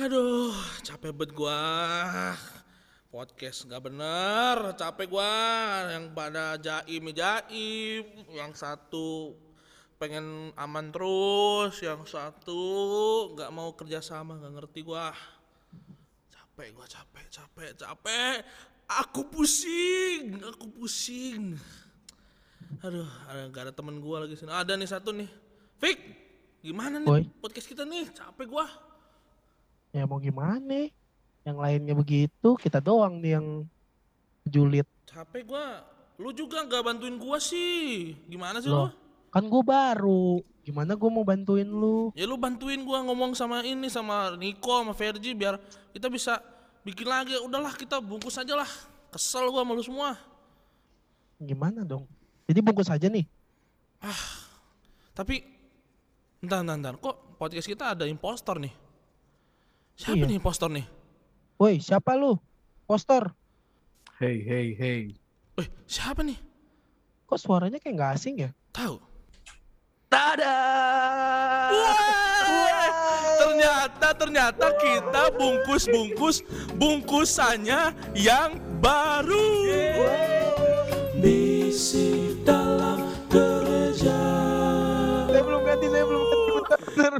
Aduh, capek banget gua. Podcast nggak bener, capek gua. Yang pada jaim jaim, yang satu pengen aman terus, yang satu nggak mau kerja sama, nggak ngerti gua. Capek gua, capek, capek, capek. Aku pusing, aku pusing. Aduh, ada gak ada temen gua lagi sini. Ada nih satu nih. Fik, gimana nih Woi. podcast kita nih? Capek gua. Ya mau gimana? Yang lainnya begitu, kita doang nih yang julid. Capek gua. Lu juga nggak bantuin gua sih. Gimana sih Loh. lu? Kan gue baru. Gimana gue mau bantuin lu? Ya lu bantuin gua ngomong sama ini sama Niko sama Verji biar kita bisa bikin lagi. Udahlah kita bungkus aja lah. Kesel gua sama lu semua. Gimana dong? Jadi bungkus aja nih. Tapi entar entar, entar. kok podcast kita ada impostor nih? Siapa Iya. nih impostor nih? Woi, siapa lu? Poster. Hey, hey, hey. Eh, siapa nih? Kok suaranya kayak nggak asing ya? Tahu? Tada! Ternyata ternyata kita bungkus-bungkus bungkusannya yang baru. Bisi dalam kerja. Saya belum ganti, saya belum ganti.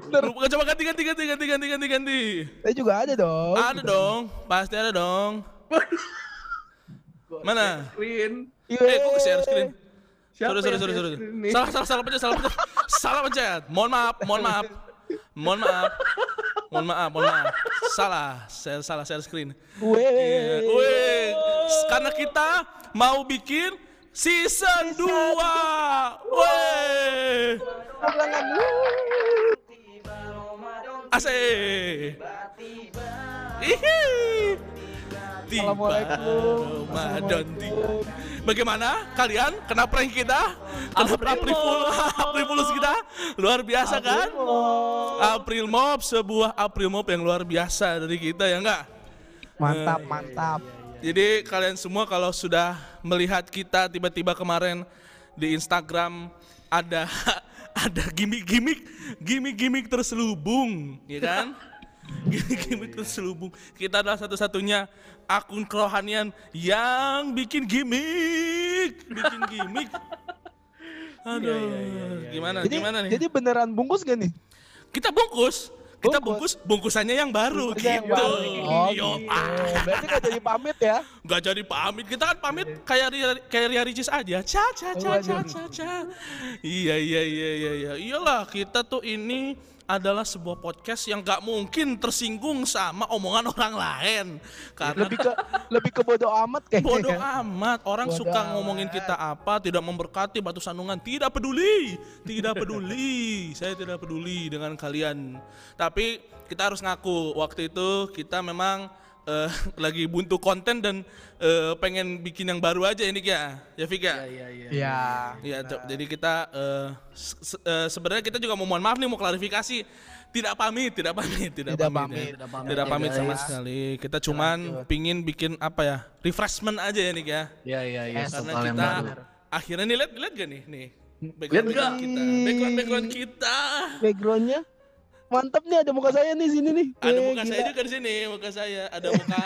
Bentar. Lu coba ganti ganti ganti ganti ganti ganti ganti. Saya juga ada dong. Ada dong, pasti ada dong. Mana? Screen. Eh, kok ke share screen? Siapa Sorry, sorry, sorry, share sorry. Salah, salah, salah pencet, salah pencet. Salah pencet. Mohon maaf, mohon maaf. Mohon maaf. Mohon maaf, mohon maaf. Salah, saya salah share screen. Weh. Iya. Wih, karena kita mau bikin season 2. Wih. Asik. Ihi. Tiba Assalamualaikum. Ramadan tiba. Bagaimana kalian kena prank kita? Kena April Fool, April kita? Luar biasa kan? April Mop, sebuah April Mop yang luar biasa dari kita ya enggak? Mantap, mantap. Jadi kalian semua kalau sudah melihat kita tiba-tiba kemarin di Instagram ada ada gimmick-gimmick gimmick-gimmick terselubung, ya kan? Gimmick-gimmick terselubung. Kita adalah satu-satunya akun kerohanian yang bikin gimmick, bikin gimmick. Aduh, gimana? Jadi, gimana nih? jadi beneran bungkus gak nih? kita bungkus, kita Bungkus. bungkus bungkusannya yang baru Bungkusnya yang gitu. baru. Oh, Yo, gitu. ah. Berarti gak jadi pamit ya? Gak jadi pamit, kita kan pamit kayak Ria, kayak Ria Ricis aja. Ca ca ca ca ca ca. Iya iya iya iya iya. Iyalah kita tuh ini adalah sebuah podcast yang gak mungkin tersinggung sama omongan orang lain. Karena Lebih ke lebih ke bodo amat kayaknya. bodoh ya. amat. Orang Bodo suka amat. ngomongin kita apa, tidak memberkati batu sandungan, tidak peduli, tidak peduli. Saya tidak peduli dengan kalian. Tapi kita harus ngaku waktu itu kita memang eh, lagi buntu konten dan eh, pengen bikin yang baru aja ini ya, ya Fik ya. Iya, iya. Iya. Iya, Cok. jadi kita eh, se- se- eh, sebenarnya kita juga mau mohon maaf nih mau klarifikasi. Tidak pamit, tidak pamit, tidak, Tidak pamit, pamit. ya. Tidak pamit Tidak ya, pamit sama guys. sekali. Kita cuman pingin bikin apa ya? Refreshment aja ya nih ya. Iya, iya, iya. Yes, Karena kita akhirnya nih lihat lihat gak nih nih background background kita background background kita Backgroundnya mantap nih ada muka saya nih sini nih. ada Eh, muka saya gila. juga di sini muka saya ada muka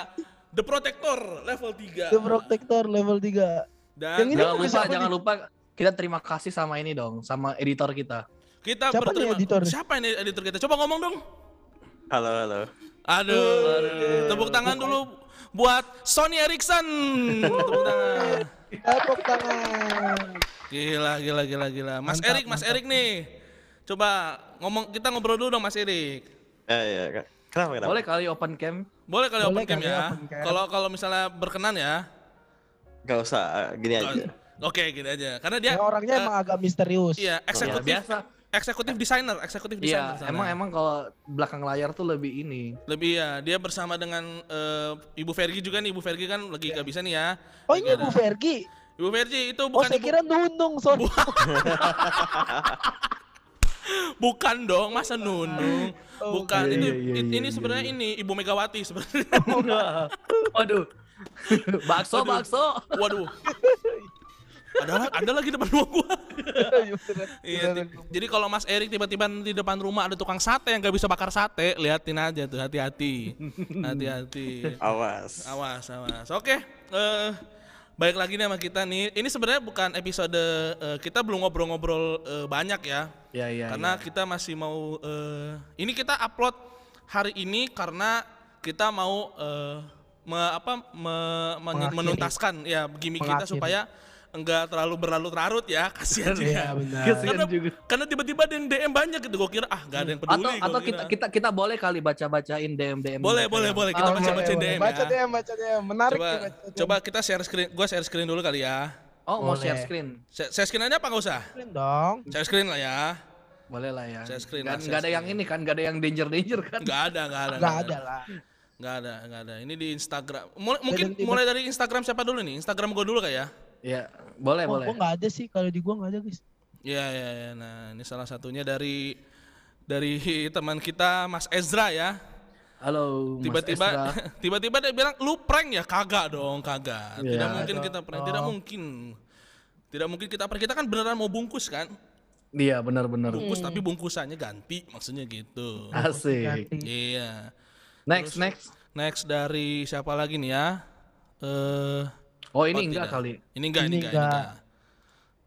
The Protector level 3 The Protector level 3. dan Yang ini Jangan lupa, jangan nih? lupa kita terima kasih sama ini dong, sama editor kita. kita Siapa nih berterima editornya? siapa ini editor kita coba ngomong dong Halo, halo. aduh tepuk tangan dulu buat Sony Ericsson tepuk tangan Tepuk tangan. gila gila gila gila Mas Mantap, Erik Mas Erik nih coba ngomong kita ngobrol dulu dong Mas Erik Ya, ya. Kak. Kenapa, kenapa? Boleh kali open cam? boleh kali Boleh open cam kali ya kalau kalau misalnya berkenan ya Gak usah, gini aja. Oke, gini aja. Karena dia Ya, orangnya eh, emang agak misterius. iya, Ya, eksekutif biasa. eksekutif designer, eksekutif designer. Iya, sana. emang emang kalau belakang layar tuh lebih ini. lebih ya, dia bersama dengan eh, Ibu Vergi juga nih. Ibu Vergi kan lagi Iya. gak bisa nih ya. Oh ini ada- Bu Vergi. Ibu Vergi itu Oh bukan saya ibu, kira Nunung, sorry. bukan dong, masa Nunung. Bukan, iya, itu iya, iya, ini sebenarnya ini Ibu Megawati sebenarnya. Waduh. bakso, bakso. Waduh. Ada ada lagi depan rumah gua. Iya, jadi kalau Mas Erik tiba-tiba di depan rumah ada tukang sate yang gak bisa bakar sate, liatin aja tuh, hati-hati, hati-hati. Awas. Awas, awas. Oke, eh baik lagi nih sama kita nih. Ini sebenarnya bukan episode eh, kita belum ngobrol-ngobrol eh, banyak ya, Ya ya. karena kita masih mau. eh, ini kita upload hari ini karena kita mau eh, me- apa me- men- menuntaskan ya gimmick kita Mengakhiri. supaya enggak terlalu berlarut-larut ya, kasihan juga. Iya benar. Kasihan Karena, juga. karena tiba-tiba ada yang DM banyak gitu, gue kira ah gak ada yang peduli. Atau atau kita kita kita boleh kali baca-bacain DM DM. boleh boleh boleh kita Oh, baca baca Boleh, DM boleh. Baca ya. DM, baca DM. Menarik Coba coba kita share screen, gue share screen dulu kali ya. Oh mau share screen. Share, share screen aja apa nggak usah? Screen dong. Share screen lah ya. Boleh lah ya. Share screen Nggak- lah, nggak share ada yang ini kan, nggak ada yang danger danger kan. Nggak ada, nggak ada, Gak ada lah. Nggak ada, nggak ada. Ini di Instagram. Mulai, mungkin mulai dari Instagram siapa dulu nih? Instagram gue dulu kayak ya. Iya, boleh Oh, boleh. gua gak ada sih. Kalau di gua gak ada guys. Iya, iya, iya. Nah, ini salah satunya dari dari teman kita Mas Ezra ya. Halo. Mas Tiba-tiba Ezra. tiba-tiba dia bilang lu prank ya? Kagak dong, kagak. Iya. Tidak mungkin kita prank, tidak mungkin. Tidak mungkin kita prank. Kita kan beneran mau bungkus kan? Iya benar-benar. Bungkus tapi bungkusannya ganti, maksudnya gitu. Asik. Iya. Next next. Next dari siapa lagi nih ya? Eh Oh ini Oh, enggak tidak. kali. Ini enggak, ini Ini enggak, ini enggak.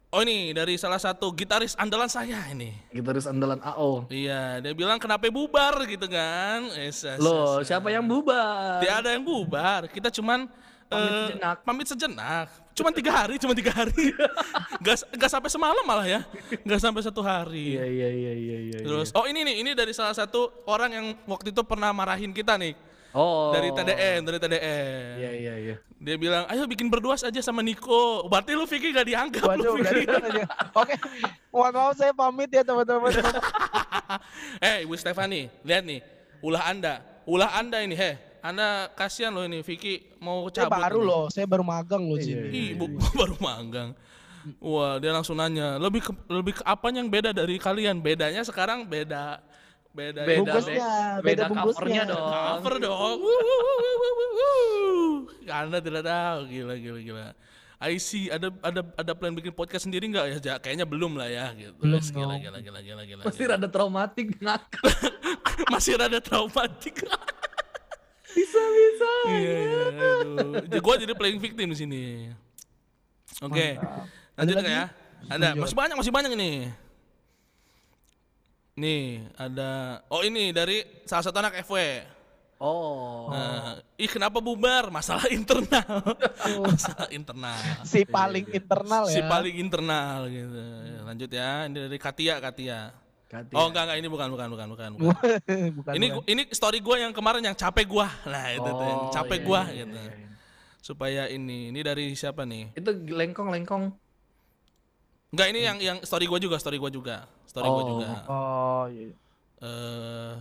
Oh ini dari salah satu gitaris andalan saya ini. Gitaris andalan AO. Iya, dia bilang kenapa bubar gitu kan? Es, es, Loh, es, es. siapa yang bubar? Tidak ada yang bubar. Kita cuman Pamit eh, sejenak. pamit sejenak. Cuman tiga hari, cuman tiga hari. gak, gak sampai semalam malah ya. Gak sampai satu hari. Iya iya iya iya iya. Terus, oh ini nih, ini dari salah satu orang yang waktu itu pernah marahin kita nih. Oh. Dari TDN, dari TDN. Iya iya iya. Dia bilang, ayo bikin berdua saja sama Niko. Berarti lu Vicky gak dianggap Waduh, lu Vicky. aja. Oke. Mohon maaf saya pamit ya teman-teman. eh, Ibu Stefani, lihat nih. Ulah Anda. Ulah Anda ini, heh. Anda kasihan loh ini, Vicky mau saya cabut. baru ini. loh, saya baru magang loh Iya, sini. Ih, Ibu baru manggang. Wah, dia langsung nanya, lebih ke, lebih ke apa yang beda dari kalian? Bedanya sekarang beda beda Beda, Bungkusnya, be- beda beda bungkusnya. covernya dong. cover dong. Anda tidak tahu, gila gila gila. I see, ada ada ada plan bikin podcast sendiri nggak ya? Kayaknya belum lah ya gitu. Belum Yes, gila, gila gila gila gila. Masih gila. rada traumatik ngakak. Masih rada traumatik. bisa bisa. Iya, iya, aduh. Gue jadi playing victim di sini. Oke, lanjut Ada nggak ya? Ada, masih banyak, masih banyak ini. Nih, ada. Oh ini dari salah satu anak FW. Oh. Nah, ih kenapa bubar? Masalah internal. Masalah internal. Si paling internal ya. Si paling internal gitu. Lanjut ya, ini dari Katia, Katia. Kati. Oh enggak enggak ini bukan bukan bukan bukan. bukan. ini bukan. ini story gua yang kemarin yang capek gua. Nah, itu yang Oh, capek iya, gua iya, gitu. iya, iya. Supaya ini, ini dari siapa nih? Itu lengkong lengkong. Enggak ini yang yang story gua juga, story gua juga. Story gua Oh. juga. Oh iya. eh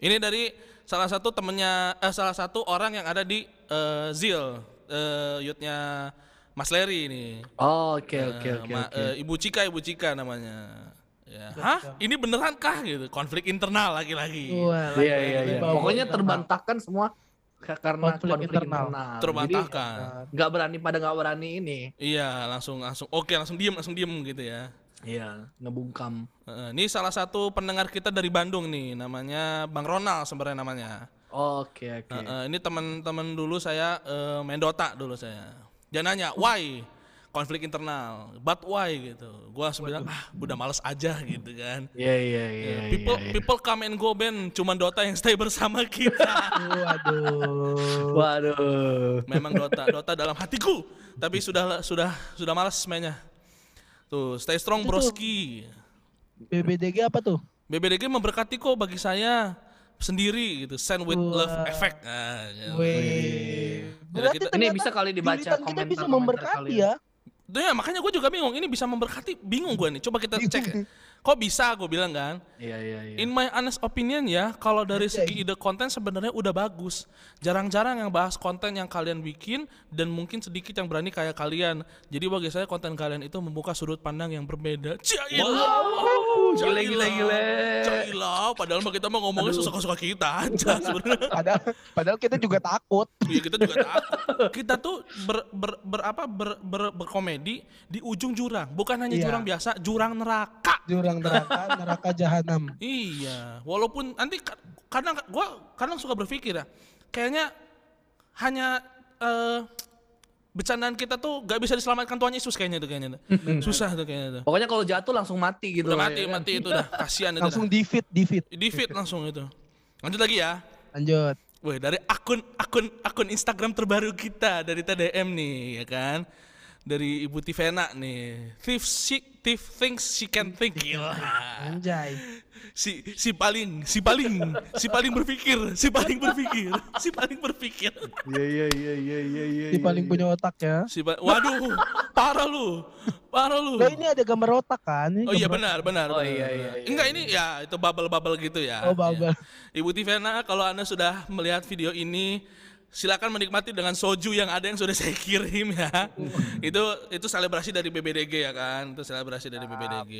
ini dari salah satu temennya eh, salah satu orang yang ada di eh, Zil eh youthnya Mas Leri ini. Oh, oke oke oke Ibu Cika, Ibu Cika namanya. Ya. Hah? Ini beneran kah gitu? Konflik internal lagi-lagi. Wah, Iya iya iya. Pokoknya terbantahkan semua karena Konflik konflik, internal. internal. Terbantahkan. Jadi nggak berani pada nggak berani ini. Iya, langsung langsung oke, langsung diem, langsung diem gitu ya. Iya, ngebungkam. Eh, ini salah satu pendengar kita dari Bandung nih, namanya Bang Ronald sebenarnya namanya. Oke oke. Eh, eh, ini teman-teman dulu saya eh, main Dota dulu saya. Dia nanya, why? Konflik internal, but why gitu. Gua bilang, ah udah males aja gitu kan. Iya iya iya. people iya, iya. people come and go Ben, cuman Dota yang stay bersama kita. Waduh. Waduh. Memang Dota, Dota dalam hatiku, tapi sudah sudah sudah malas mainnya. Tuh, stay strong Itu tuh. broski. BBDG apa tuh? BBDG memberkati kok bagi saya sendiri gitu. Send with love Wah. effect. Nah, gitu. Jadi kita- Ini bisa kali dibaca julitan kita komentar- bisa komentar memberkati ya. Tuh ya, makanya gue juga bingung. Ini bisa memberkati, bingung gue nih. Coba kita cek. ya. Kok bisa gue bilang kan Iya iya iya. In my honest opinion ya, kalau dari segi ide konten sebenarnya udah bagus. Jarang-jarang yang bahas konten yang kalian bikin dan mungkin sedikit yang berani kayak kalian. Jadi bagi saya konten kalian itu membuka sudut pandang yang berbeda. Cailah. Gile gile gile. Cailah, padahal mah kita mau ngomongnya suka-suka kita aja sebenarnya. Padahal, padahal kita juga takut. Iya kita juga takut. Kita tuh ber, ber, ber- apa ber, ber- berkomedi di ujung jurang, bukan hanya Iya. jurang biasa, jurang neraka. Jurang neraka, neraka jahanam. Iya, walaupun nanti ka- kadang gua kadang suka berpikir ya, kayaknya hanya eh bercandaan kita tuh gak bisa diselamatkan Tuhan Yesus kayaknya tuh kayaknya tuh. Susah tuh kayaknya tuh. Pokoknya kalau jatuh langsung mati gitu. Udah mati, ya kan? mati itu dah. Kasihan itu Langsung fit. Di feed langsung itu. Lanjut lagi ya. Lanjut. Wih, dari akun akun akun Instagram terbaru kita dari TDM nih, ya kan? Dari Ibu Tivena nih. Thief she, thief thinks she can think. Gila. Anjay. si si paling si paling si paling berpikir si paling berpikir si paling berpikir Iya iya iya iya iya iya. Ini paling punya otak ya. si pa- waduh parah lu parah lu Loh ini ada gambar otak kan? Ini oh iya benar benar Oh, benar, iya, iya, iya, enggak ini ya itu bubble bubble gitu ya Oh, bubble. Ya. ibu Tivena kalau anda sudah melihat video ini silakan menikmati dengan soju yang ada yang sudah saya kirim ya. Itu itu selebrasi dari BBDG ya kan? Itu selebrasi dari BBDG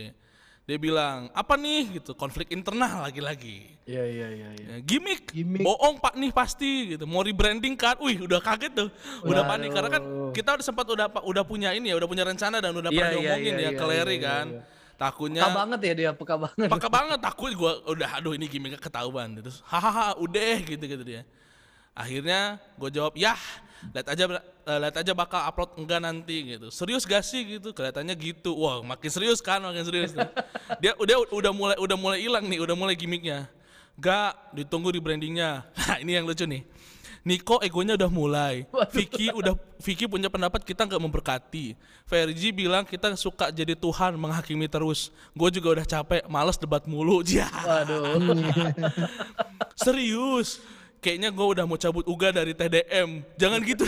dia bilang apa nih? Gitu konflik internal lagi-lagi. Iya iya iya iya. Ya, gimmick, Gimmick. bohong pak nih pasti gitu. Mau rebranding kan, wih udah kaget tuh, udah panik karena kan kita udah sempat udah udah punya ini ya, udah punya rencana dan udah Iya, pernah iya, diomongin ya iya, ke Larry iya, kan, takutnya Peka banget ya dia, peka banget. peka banget takut gue udah aduh ini gimmicknya ketahuan. Terus hahaha udah gitu gitu dia akhirnya gue jawab ya lihat aja eh, lihat aja bakal upload enggak nanti gitu serius gak sih gitu kelihatannya gitu wah makin serius kan makin serius tuh. dia udah udah mulai udah mulai hilang nih udah mulai gimmicknya gak ditunggu di brandingnya nah ini yang lucu nih Niko egonya udah mulai. Vicky udah Vicky punya pendapat kita nggak memberkati. Fergie bilang kita suka jadi Tuhan menghakimi terus. Gue juga udah capek, males debat mulu. Ya. Waduh. Serius. Kayaknya gue udah mau cabut uga dari TDM. Jangan gitu.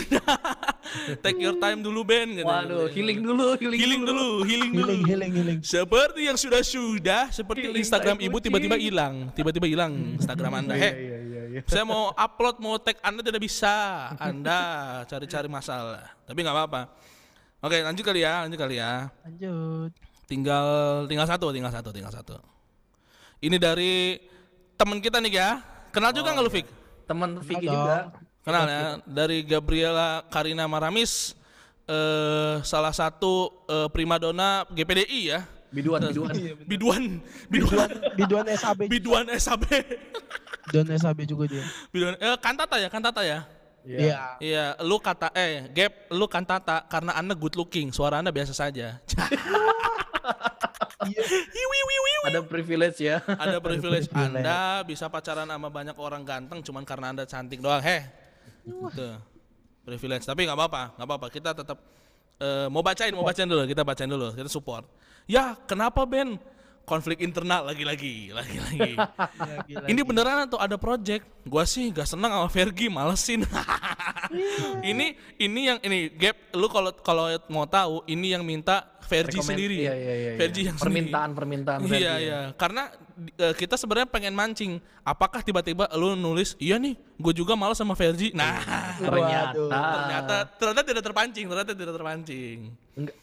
Take your time dulu Ben. Gitu. Waduh, healing dulu, healing, Healing dulu, healing dulu. Healing, healing, healing. Seperti yang sudah-sudah, seperti Healing Instagram ibu tiba-tiba hilang, tiba-tiba hilang Instagram anda. Heh, Iya iya iya. saya mau upload, mau tag anda tidak bisa. Anda cari-cari masalah. Tapi nggak apa-apa. Oke, lanjut kali ya, lanjut kali ya. Lanjut. Tinggal tinggal satu, tinggal satu, tinggal satu. Ini dari teman kita nih ya. Kenal juga nggak lu Fik? Teman Vicky juga. Kenal ya. Dari Gabriela Karina Maramis, eh, salah satu eh, primadona GPDI ya. Biduan, biduan. Biduan, biduan, Biduan SAB. biduan SAB. Biduan SAB juga dia. Biduan, eh, kantata ya, kantata ya. Iya. Iya, lu kata eh Gap, lu kantata karena anda good looking, suara anda biasa saja. Ada privilege ya. Ada privilege Anda bisa pacaran sama banyak orang ganteng cuman karena Anda cantik doang. Heh. Gitu. Privilege. Tapi nggak apa-apa, nggak apa-apa. Kita tetap eh, mau bacain, mau bacain dulu. Kita bacain dulu. Kita support. Ya, kenapa Ben? Konflik internal lagi-lagi, lagi-lagi. Iya, gila. Ini beneran atau ada project? Gua sih gak seneng sama Fergie, malesin. ini ini yang ini Gap, lu kalau kalau mau tahu ini yang minta Fergie Rekomen- sendiri. Iya, iya, iya, Fergie iya. yang sendiri. Permintaan, permintaan Iya Fergie, ya. iya, karena eh, kita sebenarnya pengen mancing. Apakah tiba-tiba lu nulis, iya nih, gue juga malas sama Fergie. Nah, Ternyata. ternyata ternyata tidak terpancing, ternyata tidak terpancing.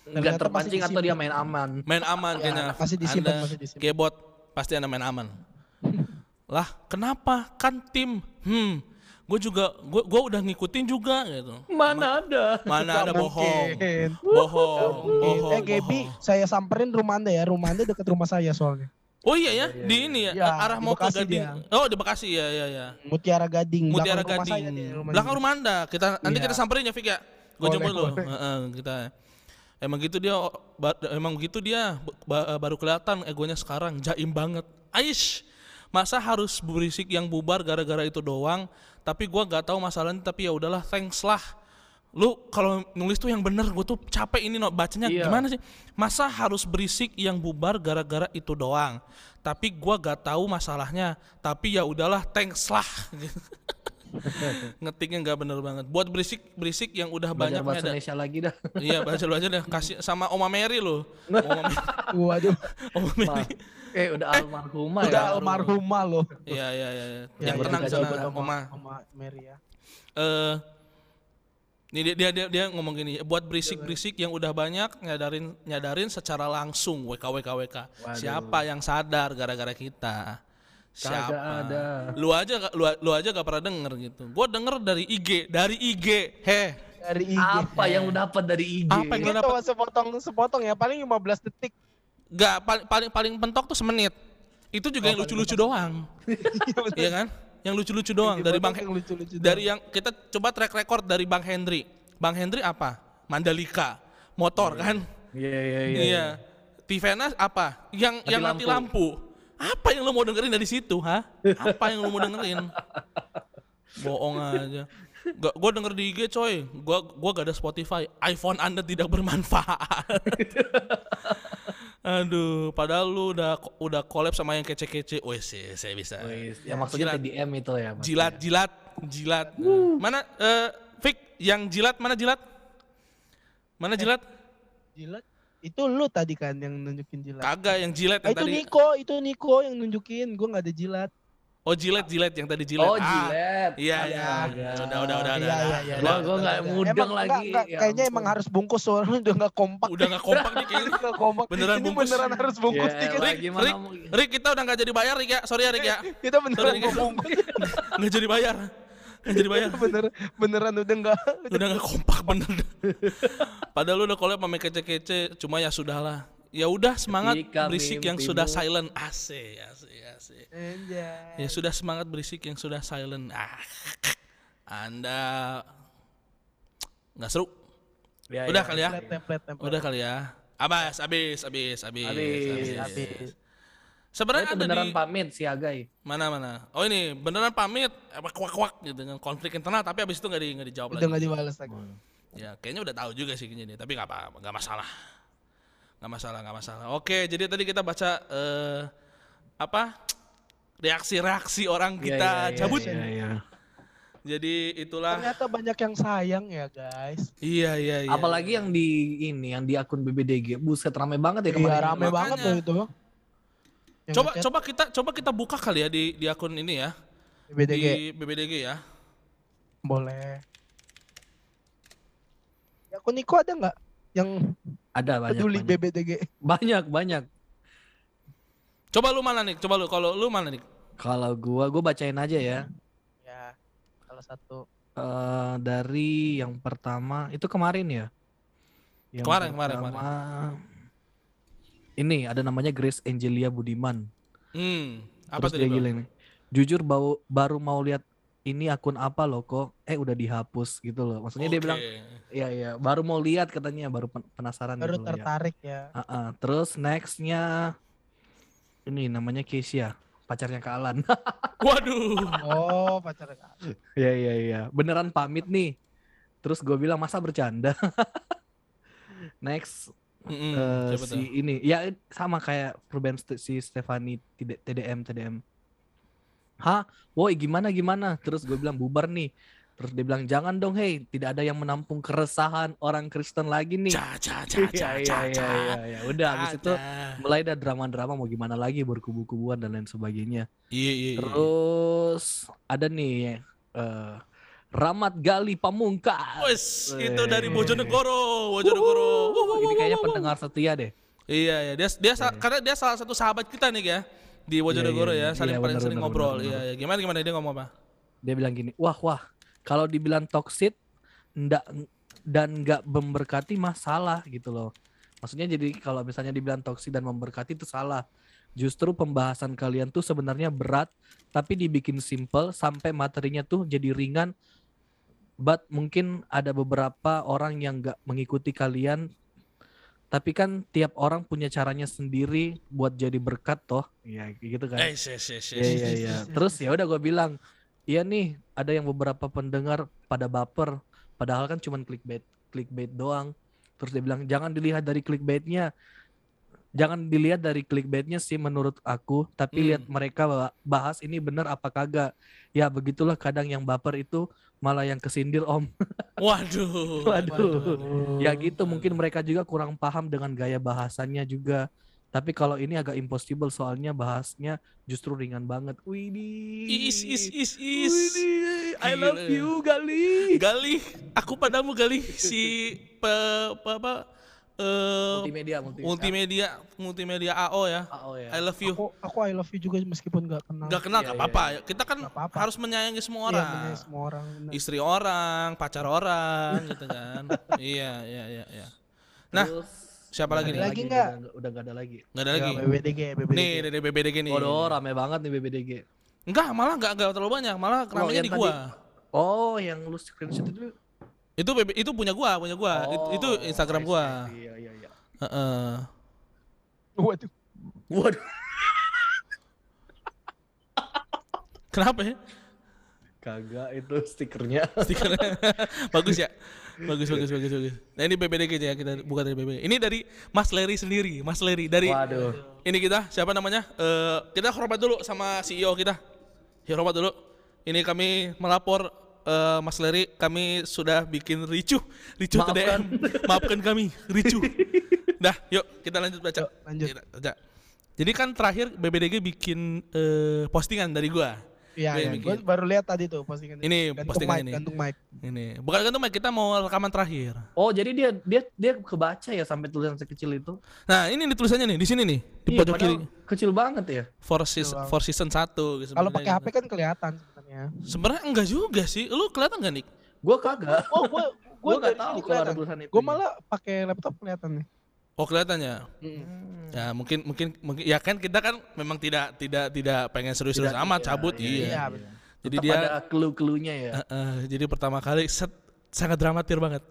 Enggak, terpancing atau dia main aman. Main aman kayaknya. masih disimpan, Anda masih disimpan. Kebot pasti anda main aman. lah, kenapa? Kan tim. Hmm, gue juga, gue gue udah ngikutin juga gitu. Mana ada? Mana ada bohong, mungkin. bohong, bohong. Eh Gaby, bohong. saya samperin rumah anda ya. Rumah anda dekat rumah saya soalnya. Oh iya ya, di ini ya, Iya, arah mau ke Gading. dia. Oh di Bekasi ya, ya, ya. Mutiara Gading. Mutiara belakang rumah saya Gading. rumahnya. Belakang rumah Anda. Kita nanti Iya. kita samperin ya Fik ya. Gue jemput lu. Heeh, kita Emang gitu dia emang gitu dia ba- baru kelihatan egonya sekarang jaim banget. Aish. Masa harus berisik yang bubar gara-gara itu doang? Tapi gua nggak tahu masalahnya tapi ya udahlah thanks lah. Lu kalau nulis tuh yang bener gue tuh capek ini no, bacanya Iya. gimana sih? Masa harus berisik yang bubar gara-gara itu doang? Tapi gua gak tahu masalahnya. Tapi ya udahlah thanks lah. Ngetiknya nggak bener banget. Buat berisik berisik yang udah Belajar banyak bahasa. Indonesia lagi dah. Iya baca baca deh kasih sama Oma Mary lo. Oma, Mary-. Oma Mary. Eh udah almarhumah Udah ya. almarhumah loh. Iya iya iya. iya. Ya, Yang ya, tenang sana Oma. Oma Mary ya. Eh ini dia, dia dia dia ngomong gini, buat berisik-berisik yang udah banyak nyadarin nyadarin secara langsung WK WK WK. Waduh. Siapa yang sadar gara-gara kita? Siapa? Kagak ada. Lu aja lu, lu aja gak pernah denger gitu. Gua denger dari IG, dari IG. Heh, Dari IG. Apa yang lu dapat dari IG? Apa yang lu dapat? sepotong sepotong ya, paling 15 detik. Gak paling paling paling pentok tuh semenit. Itu juga yang lucu-lucu doang. Iya kan? Yang lucu-lucu doang dari Bang yang lucu-lucu. dari yang kita coba track record dari Bang Hendri. Bang Hendri apa? Mandalika, motor kan? Iya iya iya. Iya. Tivena apa? Yang Mati yang mati lampu. Apa yang lu mau dengerin dari situ, ha? Apa yang lu mau dengerin? Bohong aja. Gak, gua denger di IG coy. Gua gua gak ada Spotify. iPhone Anda tidak bermanfaat. Aduh, padahal lu udah udah collab sama yang kece-kece. Wes, sih, saya bisa. Wis, ya maksudnya Jilat. TDM itu ya. Mas. Jilat, jilat, jilat. Mana eh Fik, yang jilat mana jilat? Mana jilat? Jilat. Itu lu tadi kan yang nunjukin jilat. Kagak, yang jilat Ah, yang itu tadi. Niko, itu Niko yang nunjukin. Gua nggak ada jilat. Oh, jilat, jilat yang tadi jilat. Oh Ah, jilet. Iya, iya. Astaga. Udah, udah, udah, Iya, udah. iya, iya. Gua- Udah, gua nggak Udah, mudeng lagi, enggak, enggak, ya kayaknya emang harus bungkus soalnya udah nggak kompak. Udah gak kompak nih kayaknya. Nggak kompak. Beneran Ini bungkus. beneran harus bungkus Rick, gimana Rick, mau- Rick, kita udah gak jadi bayar Rick ya. Sorry ya Rick ya. Kita beneran mau Rick. bungkus. Gak jadi bayar. Gak jadi bayar. Bener, beneran udah enggak. Udah gak kompak bener. Padahal lu udah collab sama kece-kece. Cuma ya sudahlah. Ya udah semangat Ketika berisik yang sudah silent. Asik, asik. Anjay. Ya sudah semangat berisik yang sudah silent. Ah. Anda nggak seru. Ya, Udah ya. kali ya. Template, template, template. Udah kali ya. Abas, abis, abis, abis. Habis. Habis. Sebenarnya Itu ada beneran di pamit si Agai. mana mana. Oh ini beneran pamit, apa kuak kuak gitu dengan konflik internal, tapi abis itu nggak di nggak dijawab Udah lagi. nggak dibalas lagi. Ya kayaknya udah tahu juga sih kayaknya dia, tapi nggak apa, nggak masalah, nggak masalah, nggak masalah. Oke, jadi tadi kita baca eh, apa reaksi-reaksi orang Iya, kita iya, iya, cabut. Iya iya. Jadi itulah. Ternyata banyak yang sayang ya guys. Iya iya iya. Apalagi yang di ini yang di akun BBDG. Buset rame banget ya Iya kemarin. rame Makanya. banget loh itu. Yang Coba ngechat coba kita coba kita buka kali ya di di akun ini ya BDG. di BBDG ya. Boleh. Ya, akun Niko ada nggak yang Ada banyak. peduli banyak. BBDG? banyak banyak. Coba lu mana nih? Coba lu kalau lu mana nih? Kalau gua gua bacain aja ya. Ya, salah satu. Eh dari yang pertama itu kemarin ya. Yang Kemarin, kemarin, pertama, Ini ada namanya Grace Angelia Budiman. Hmm, apa Terus tadi? dia gila nih. Jujur bau, baru mau lihat ini akun apa loh kok eh udah dihapus gitu loh. Maksudnya dia Oke. bilang iya iya baru mau lihat katanya baru pen- penasaran Baru gitu ya. tertarik ya. Ah, ah. Terus nextnya ini namanya Keisha pacarnya Kak Alan. Waduh. Oh, pacar Iya iya iya beneran pamit nih. Terus gue bilang masa bercanda. Next Mm-mm, eh, siapa si tuh? ini ya sama kayak Ruben St- si Stefani TD- TDM TDM. Hah, woi gimana gimana? Terus gue bilang bubar nih. Terus dia bilang jangan dong hei, tidak ada yang menampung keresahan orang Kristen lagi nih. Ca Iya ca iya ca. iya iya ya. Udah habis itu mulai ada drama-drama mau gimana lagi berkubu-kubuan dan lain sebagainya. Iya iya. iya. Terus ada nih eh Ramat Gali Pamungkas. Wes, itu dari. Bojonegoro, Bojonegoro. Ini kayaknya pendengar setia deh. Iya iya, dia dia sa- karena dia salah satu sahabat kita nih ya di Bojonegoro iya, ya, saling iya, paling bener, sering bener, ngobrol. bener, Iya iya, gimana gimana dia ngomong apa? Dia bilang gini, wah wah, kalau dibilang toxic ndak dan nggak memberkati mah salah gitu loh. Maksudnya jadi kalau misalnya dibilang toksik dan memberkati itu salah. Justru pembahasan kalian tuh sebenarnya berat, tapi dibikin simple sampai materinya tuh jadi ringan. But mungkin ada beberapa orang yang nggak mengikuti kalian. Tapi kan tiap orang punya caranya sendiri buat jadi berkat toh. Iya gitu kan. Eh, yes, yes, yes, Iya iya iya. Terus ya udah gue bilang, iya nih ada yang beberapa pendengar pada baper, padahal kan cuman clickbait clickbait doang. Terus dia bilang jangan dilihat dari clickbaitnya, jangan dilihat dari clickbaitnya sih menurut aku, tapi Hmm. lihat mereka ba- bahas ini bener apa kagak. Ya begitulah kadang yang baper itu malah yang kesindir om. Waduh. Waduh. Waduh. Ya gitu mungkin mereka juga kurang paham dengan gaya bahasannya juga. Tapi kalau ini agak impossible soalnya bahasnya justru ringan banget. Widih. Is is is is. Widih, I love you Gali. Gali, aku padamu Gali si pe, pe- apa eh Multimedia, multimedia. multimedia multimedia AO ya. Oh, ya. I love you. Aku aku I love you juga meskipun gak kenal. Gak kenal Iya, gak iya, apa-apa. Kita kan Nggak apa-apa. harus menyayangi semua Iya, orang. menyayangi semua orang. bener. Istri orang, pacar orang gitu kan. iya, iya, iya, iya. Nah, Terus, siapa lagi nggak nih? Lagi udah nggak? nggak- Udah gak ada lagi. Nggak ada Ya, lagi. BBDG, BBDG. Nih, dari BBDG nih. Waduh, rame banget nih BBDG. Enggak, malah enggak, enggak terlalu banyak. Malah ramenya di tadi. gua. Oh, yang lu screenshot itu. Itu itu punya gua, punya gua. Oh, itu Instagram I see, gua. Iya, iya, iya. Heeh. Waduh. Waduh. Kenapa ya? Kagak itu stikernya. Stikernya. bagus ya? Bagus, bagus, bagus, bagus. Nah ini BBDG ya kita buka dari BBDG. Ini dari Mas Leri sendiri, Mas Leri dari Waduh. ini kita siapa namanya? Eh kita hormat dulu sama CEO kita. Ya hormat dulu. Ini kami melapor eh, Mas Leri, kami sudah bikin ricuh, ricuh ke DM. Maafkan kami, ricuh. Dah, yuk kita lanjut baca. Yuk, lanjut. Kita baca. Jadi kan terakhir BBDG bikin eh, postingan dari gua. Iya, Gua ya, gue baru lihat tadi tuh postingan Ini gantung postingan mic, ini. gantung mic. Ini bukan kan tuh Mike, kita mau rekaman terakhir. Oh, jadi dia dia dia kebaca ya sampai tulisan sekecil itu. Nah ini nih tulisannya nih di sini nih di Iya, pojok kiri. Kecil banget ya. For season, for season 1 gitu. Kalau pakai HP kan kelihatan sebenarnya. Sebenarnya enggak juga sih. Lu kelihatan gak nih? Gua kagak. Oh, gue gue Gua nggak dari tahu kalau ada kelihatan. tulisan itu. Gue malah pakai laptop kelihatan nih. Oh kelihatannya. Ya mungkin mungkin mungkin ya kan kita kan memang tidak tidak tidak pengen serius-serius amat iya, cabut iya, iya. Iya, benar. Jadi Tetap dia ada clue-cluenya ya. eh, eh, jadi pertama kali set sangat dramatir banget.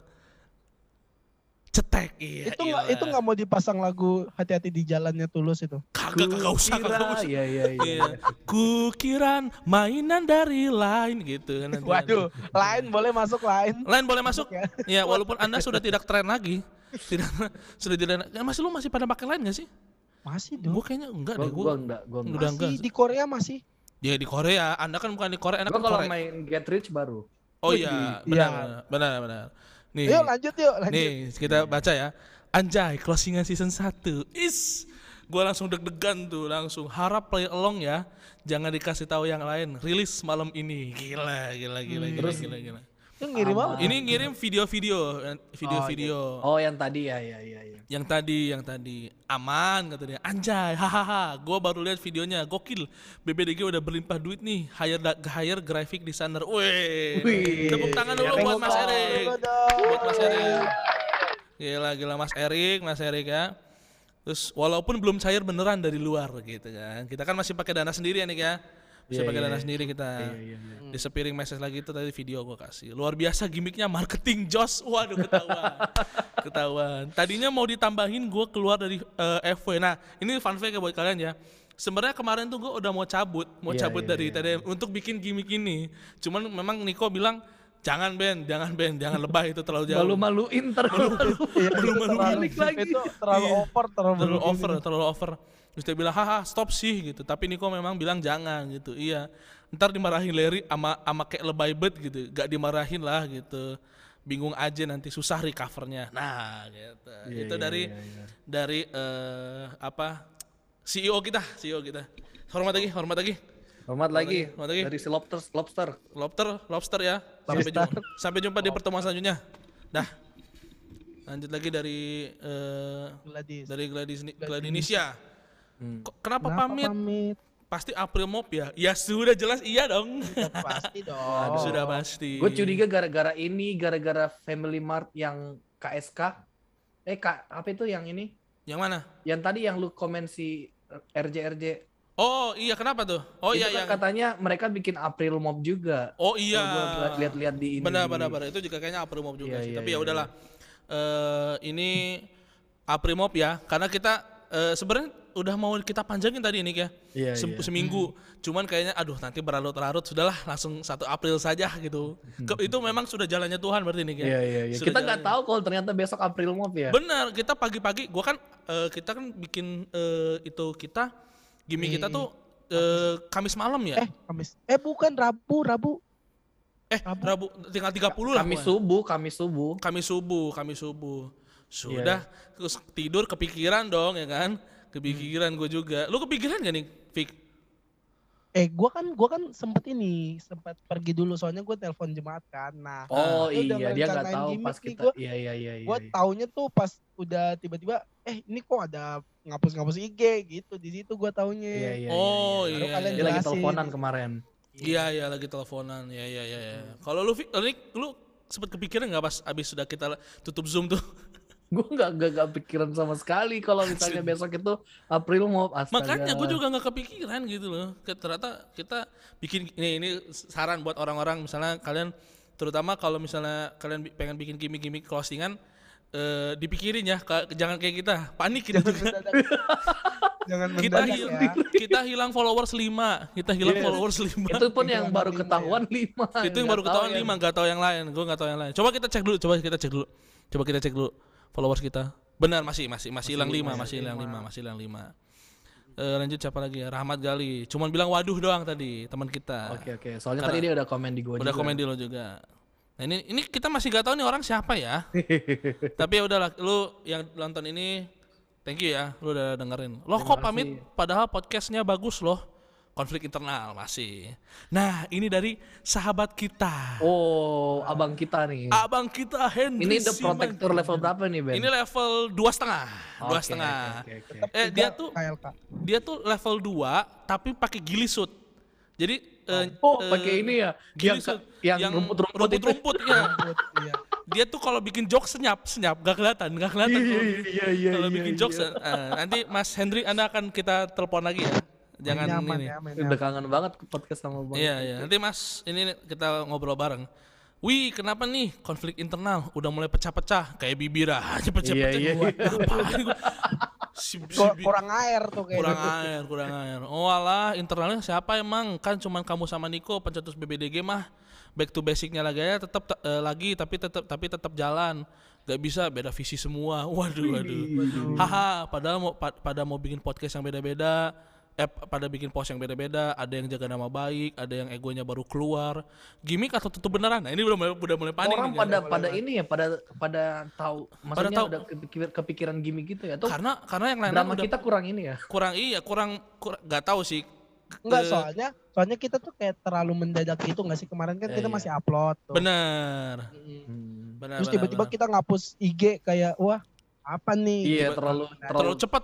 Cetek iya. itu nggak itu nggak mau dipasang lagu hati-hati di jalannya tulus itu. kagak kagak usah kagak usah. Iya, iya, iya. Iya. Kukiran mainan dari lain gitu kan. nanti. Waduh, lain boleh masuk lain. Lain boleh masuk. Ya. Ya, walaupun Anda sudah tidak tren lagi. Tidak sudah tidak ya, masih lu masih pada pakai lain gak sih? Masih dong. Gue kayaknya enggak Gua, deh, gua gue. enggak, gua enggak. Udah masih enggak. di Korea masih. Ya di Korea, Anda kan bukan di Korea, Anda Gua kan kalau Korea. main Get Rich baru. Oh iya, iya. benar, benar, benar. Nih, Yuk lanjut yuk, lanjut. nih kita baca ya. Anjay, closingan season 1. Is, gue langsung deg-degan tuh, langsung harap play along ya. Jangan dikasih tahu yang lain. Rilis malam ini. Gila, gila, gila, gila, Terus? gila, gila. Itu ngirim apa? Ini ngirim video-video, eh, video-video. Oh, yang tadi ya, ya, ya, ya. Yang tadi, yang tadi aman katanya. Anjay, hahaha. Gue baru lihat videonya, gokil. BBDG udah berlimpah duit nih. Hire da- hire graphic designer. Wih, tepuk tangan dulu buat Mas Erik. Buat Mas Erik. Gila, gila Mas Erik, Mas Erik ya. Terus walaupun belum cair beneran dari luar gitu kan. Kita kan masih pakai dana sendiri ya nih ya. Masih Iya, pakai dana iya. sendiri kita. Iya, iya, iya. Di sepiring message lagi itu tadi video gue kasih. Luar biasa gimmicknya marketing Jos. Waduh ketahuan. ketahuan. Tadinya mau ditambahin gue keluar dari eh, FW. Nah ini fun fact ya buat kalian ya. Sebenarnya kemarin tuh gue udah mau cabut, mau Iya, cabut iya, dari iya. TDM untuk bikin gimmick ini. Cuman memang Niko bilang jangan Ben, jangan Ben, jangan lebay itu terlalu jauh. Malu-maluin terlalu. Iya, Belum itu belum terlalu- gimmick lagi. Itu terlalu Iya. over, terlalu, terlalu berlebihan. over, terlalu over. Terus dia bilang, haha stop sih gitu. Tapi Niko memang bilang jangan gitu. Iya. Ntar dimarahin Larry ama ama kayak lebay bet gitu. Gak dimarahin lah gitu. Bingung aja nanti susah recovernya. Nah gitu. Iya, Itu iya, dari iya, iya. dari eh, apa CEO kita, CEO kita. Hormat lagi, hormat lagi. Hormat lagi hormat lagi. dari si lobster, lobster. Lobster, lobster ya. Sampai jumpa, sampai jumpa di pertemuan selanjutnya. Dah. Lanjut lagi dari eh, Gladys. dari Gladys Gladinisia. Hmm. Kenapa, Kenapa pamit? pamit? Pasti April Mop ya? Ya sudah jelas iya dong. Ya, pasti dong. Sudah pasti. Gue curiga gara-gara ini, gara-gara Family Mart yang KSK. Eh, Kak, apa itu yang ini? Yang mana? Yang tadi yang lu komen si RJ-RJ. Oh iya kenapa tuh? Oh itu iya kan yang katanya mereka bikin April Mop juga. Oh iya. Lihat-lihat di ini. Benar benar benar. Itu juga kayaknya April Mop juga Iya, sih. iya, Tapi ya iya, udahlah. Eh ini April Mop ya karena kita eh, sebenarnya udah mau kita panjangin tadi ini ya. Iya, Sem- iya. Seminggu. Cuman kayaknya aduh nanti berlarut-larut sudahlah langsung satu April saja gitu. Ke- itu memang sudah jalannya Tuhan berarti ini ya. Iya, iya, iya. Sudah Kita nggak tahu kalau ternyata besok April Mop ya. Benar, kita pagi-pagi, gua kan eh, kita kan bikin eh, itu kita gimmick kita tuh eh, Kamis malam ya. Eh, Kamis. Eh, bukan Rabu, Rabu. Eh, Rabu, tinggal 30 lah. Kami gua. subuh, kami subuh. Kamis subuh, Kamis subuh. Iya. Sudah terus tidur kepikiran dong ya kan. Kepikiran gue juga. Lu kepikiran gak nih, Fik? Eh, gua kan gua kan sempet ini, sempat pergi dulu soalnya gua telepon jemaat kan. Nah, Oh iya, dia nggak tahu gimmick pas nih, kita. gua- Iya iya iya. gua iya. taunya tuh pas udah tiba-tiba eh ini kok ada ngapus-ngapus IG gitu. Di situ gua taunya. Iya iya. Oh, iya, Baru iya. kalian Dia lagi teleponan kemarin. Iya, iya lagi teleponan. Iya, iya, iya. iya. Kalau lu, Fik, lu, lu sempet kepikiran nggak pas abis sudah kita tutup Zoom tuh? Gue nggak nggak nggak pikiran sama sekali kalau misalnya besok itu April mau astaga. Makanya gue juga nggak kepikiran gitu loh. Ternyata kita bikin ini ini saran buat orang-orang misalnya kalian terutama kalau misalnya kalian pengen bikin gimmick-gimmick closingan eh, dipikirin ya jangan kayak kita panik kita juga. Mendadak. Jangan kita hil- ya. kita hilang followers 5 kita hilang Yes. followers 5 itu pun yang baru lima ketahuan lima. itu yang baru ketahuan 5 nggak tahu yang lain gue nggak tahu yang lain coba kita cek dulu coba kita cek dulu coba kita cek dulu followers kita. Benar masih masih masih hilang 5 masih hilang 5 masih hilang 5 Eh, lanjut siapa lagi ya? Rahmat Gali. Cuman bilang waduh doang tadi teman kita. Oke oke. Soalnya Karena- tadi dia udah komen di gua udah juga. komen di lo juga. Nah ini ini kita masih gak tahu nih orang siapa ya. Tapi ya udahlah lu yang nonton ini thank you ya lu udah dengerin. Lo kok pamit? Padahal podcastnya bagus loh konflik internal masih nah ini dari sahabat kita Oh, abang kita nih. abang kita Henry Ini the Siman. protector level berapa nih Ben? ini level dua setengah dua setengah Eh, dia tuh- KLK. dia tuh level 2 tapi pakai gilisut jadi eh, Oh, eh, pakai ini ya. Yang yang rumput-rumput itu. rumput-rumput, iya. Rambut, iya. dia tuh kalau bikin jokes senyap senyap gak kelihatan gak kelihatan kalau iya iya kalau bikin jokes eh, nanti Mas Hendry Anda akan kita telepon lagi ya jangan nyaman ini ya, main Udah kangen banget podcast sama Bang. iya iya nanti Mas ini kita ngobrol bareng Wih, kenapa nih konflik internal udah mulai pecah-pecah kayak bibir aja pecah-pecah. Iya, iya? Si, si kurang air tuh kayaknya. kurang air, kurang air. Oh alah, internalnya siapa emang? Kan cuman kamu sama Niko pencetus BBDG mah. Back to basicnya lagi ya, tetap eh, lagi tapi tetap tapi tetap jalan. Gak bisa beda visi semua. Waduh, waduh. Haha, padahal mau pa- pada mau bikin podcast yang beda-beda. Eh, pada bikin post yang beda-beda, ada yang jaga nama baik, ada yang egonya baru keluar. Gimik atau tutup beneran? Nah, ini udah mulai udah mulai panik Orang nih, pada pada ini ya, pada pada tahu maksudnya tahu. udah kepikir, kepikiran gimmick gitu ya. Tuh karena karena yang lain drama udah kita kurang ini ya. kurang iya, kurang, kurang gak tahu sih. Enggak soalnya soalnya kita tuh kayak terlalu mendadak gitu nggak sih kemarin kan Iya, kita iya. masih upload tuh. Bener. Mm. Hmm. Benar, Terus tiba-tiba kita ngapus IG kayak wah apa nih? Iya, Tiba- terlalu terlalu cepat.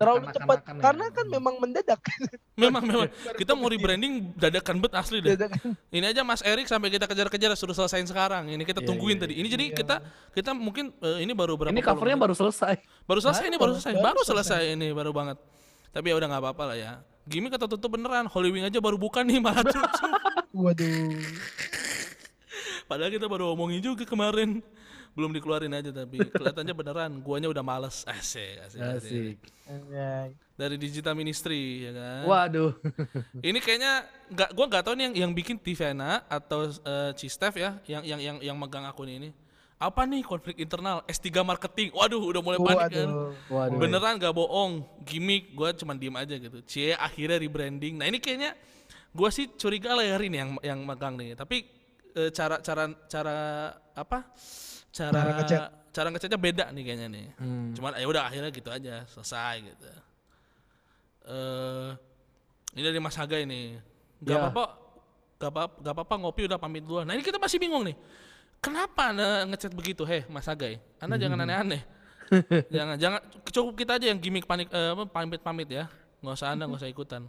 Terlalu cepat ya. karena kan memang mendadak. Memang memang kita mau rebranding dadakan bet asli deh. Dadakan. Ini aja Mas Erik sampai kita kejar-kejar suruh selesaiin sekarang. Ini kita Iya, tungguin iya, tadi. Ini jadi kita kita mungkin eh, ini baru berapa Ini covernya baru selesai. baru selesai ini baru selesai. baru Baru selesai. selesai ini baru banget. Tapi ya udah nggak apa-apa lah ya. Gimik atau tutup beneran. Holy Wing aja baru buka nih malah tutup. Waduh. Padahal kita baru omongin juga kemarin. Belum dikeluarin aja tapi kelihatannya beneran. Guanya udah males. Asik, asik, asik. Asik. Dari Digital Ministry ya kan. Waduh. Ini kayaknya nggak gua nggak tahu nih yang yang bikin Tivena atau uh, Cistef ya yang yang yang yang megang akun ini. Apa nih konflik internal S3 marketing. Waduh, udah mulai panik kan. Waduh. Waduh. Beneran gak bohong, gimmick gua cuman diem aja gitu. Cie akhirnya rebranding. Nah, ini kayaknya gua sih curiga lah ya ini yang yang megang nih. Tapi eh, cara cara cara apa? Cara Cara cara ngechatnya beda nih kayaknya nih. Hmm. Cuman ya udah akhirnya gitu aja, selesai gitu. Eh ini dari Mas Haga ini. Gak Ya. apa-apa gak apa gak apa-apa ngopi udah pamit duluan. Nah, ini kita masih bingung nih. Kenapa Anda ngechat begitu? Heh, Mas Hagai. Anda jangan aneh-aneh. jangan jangan cukup kita aja yang gimmick panik eh, pamit-pamit ya. Nggak usah Anda nggak usah ikutan.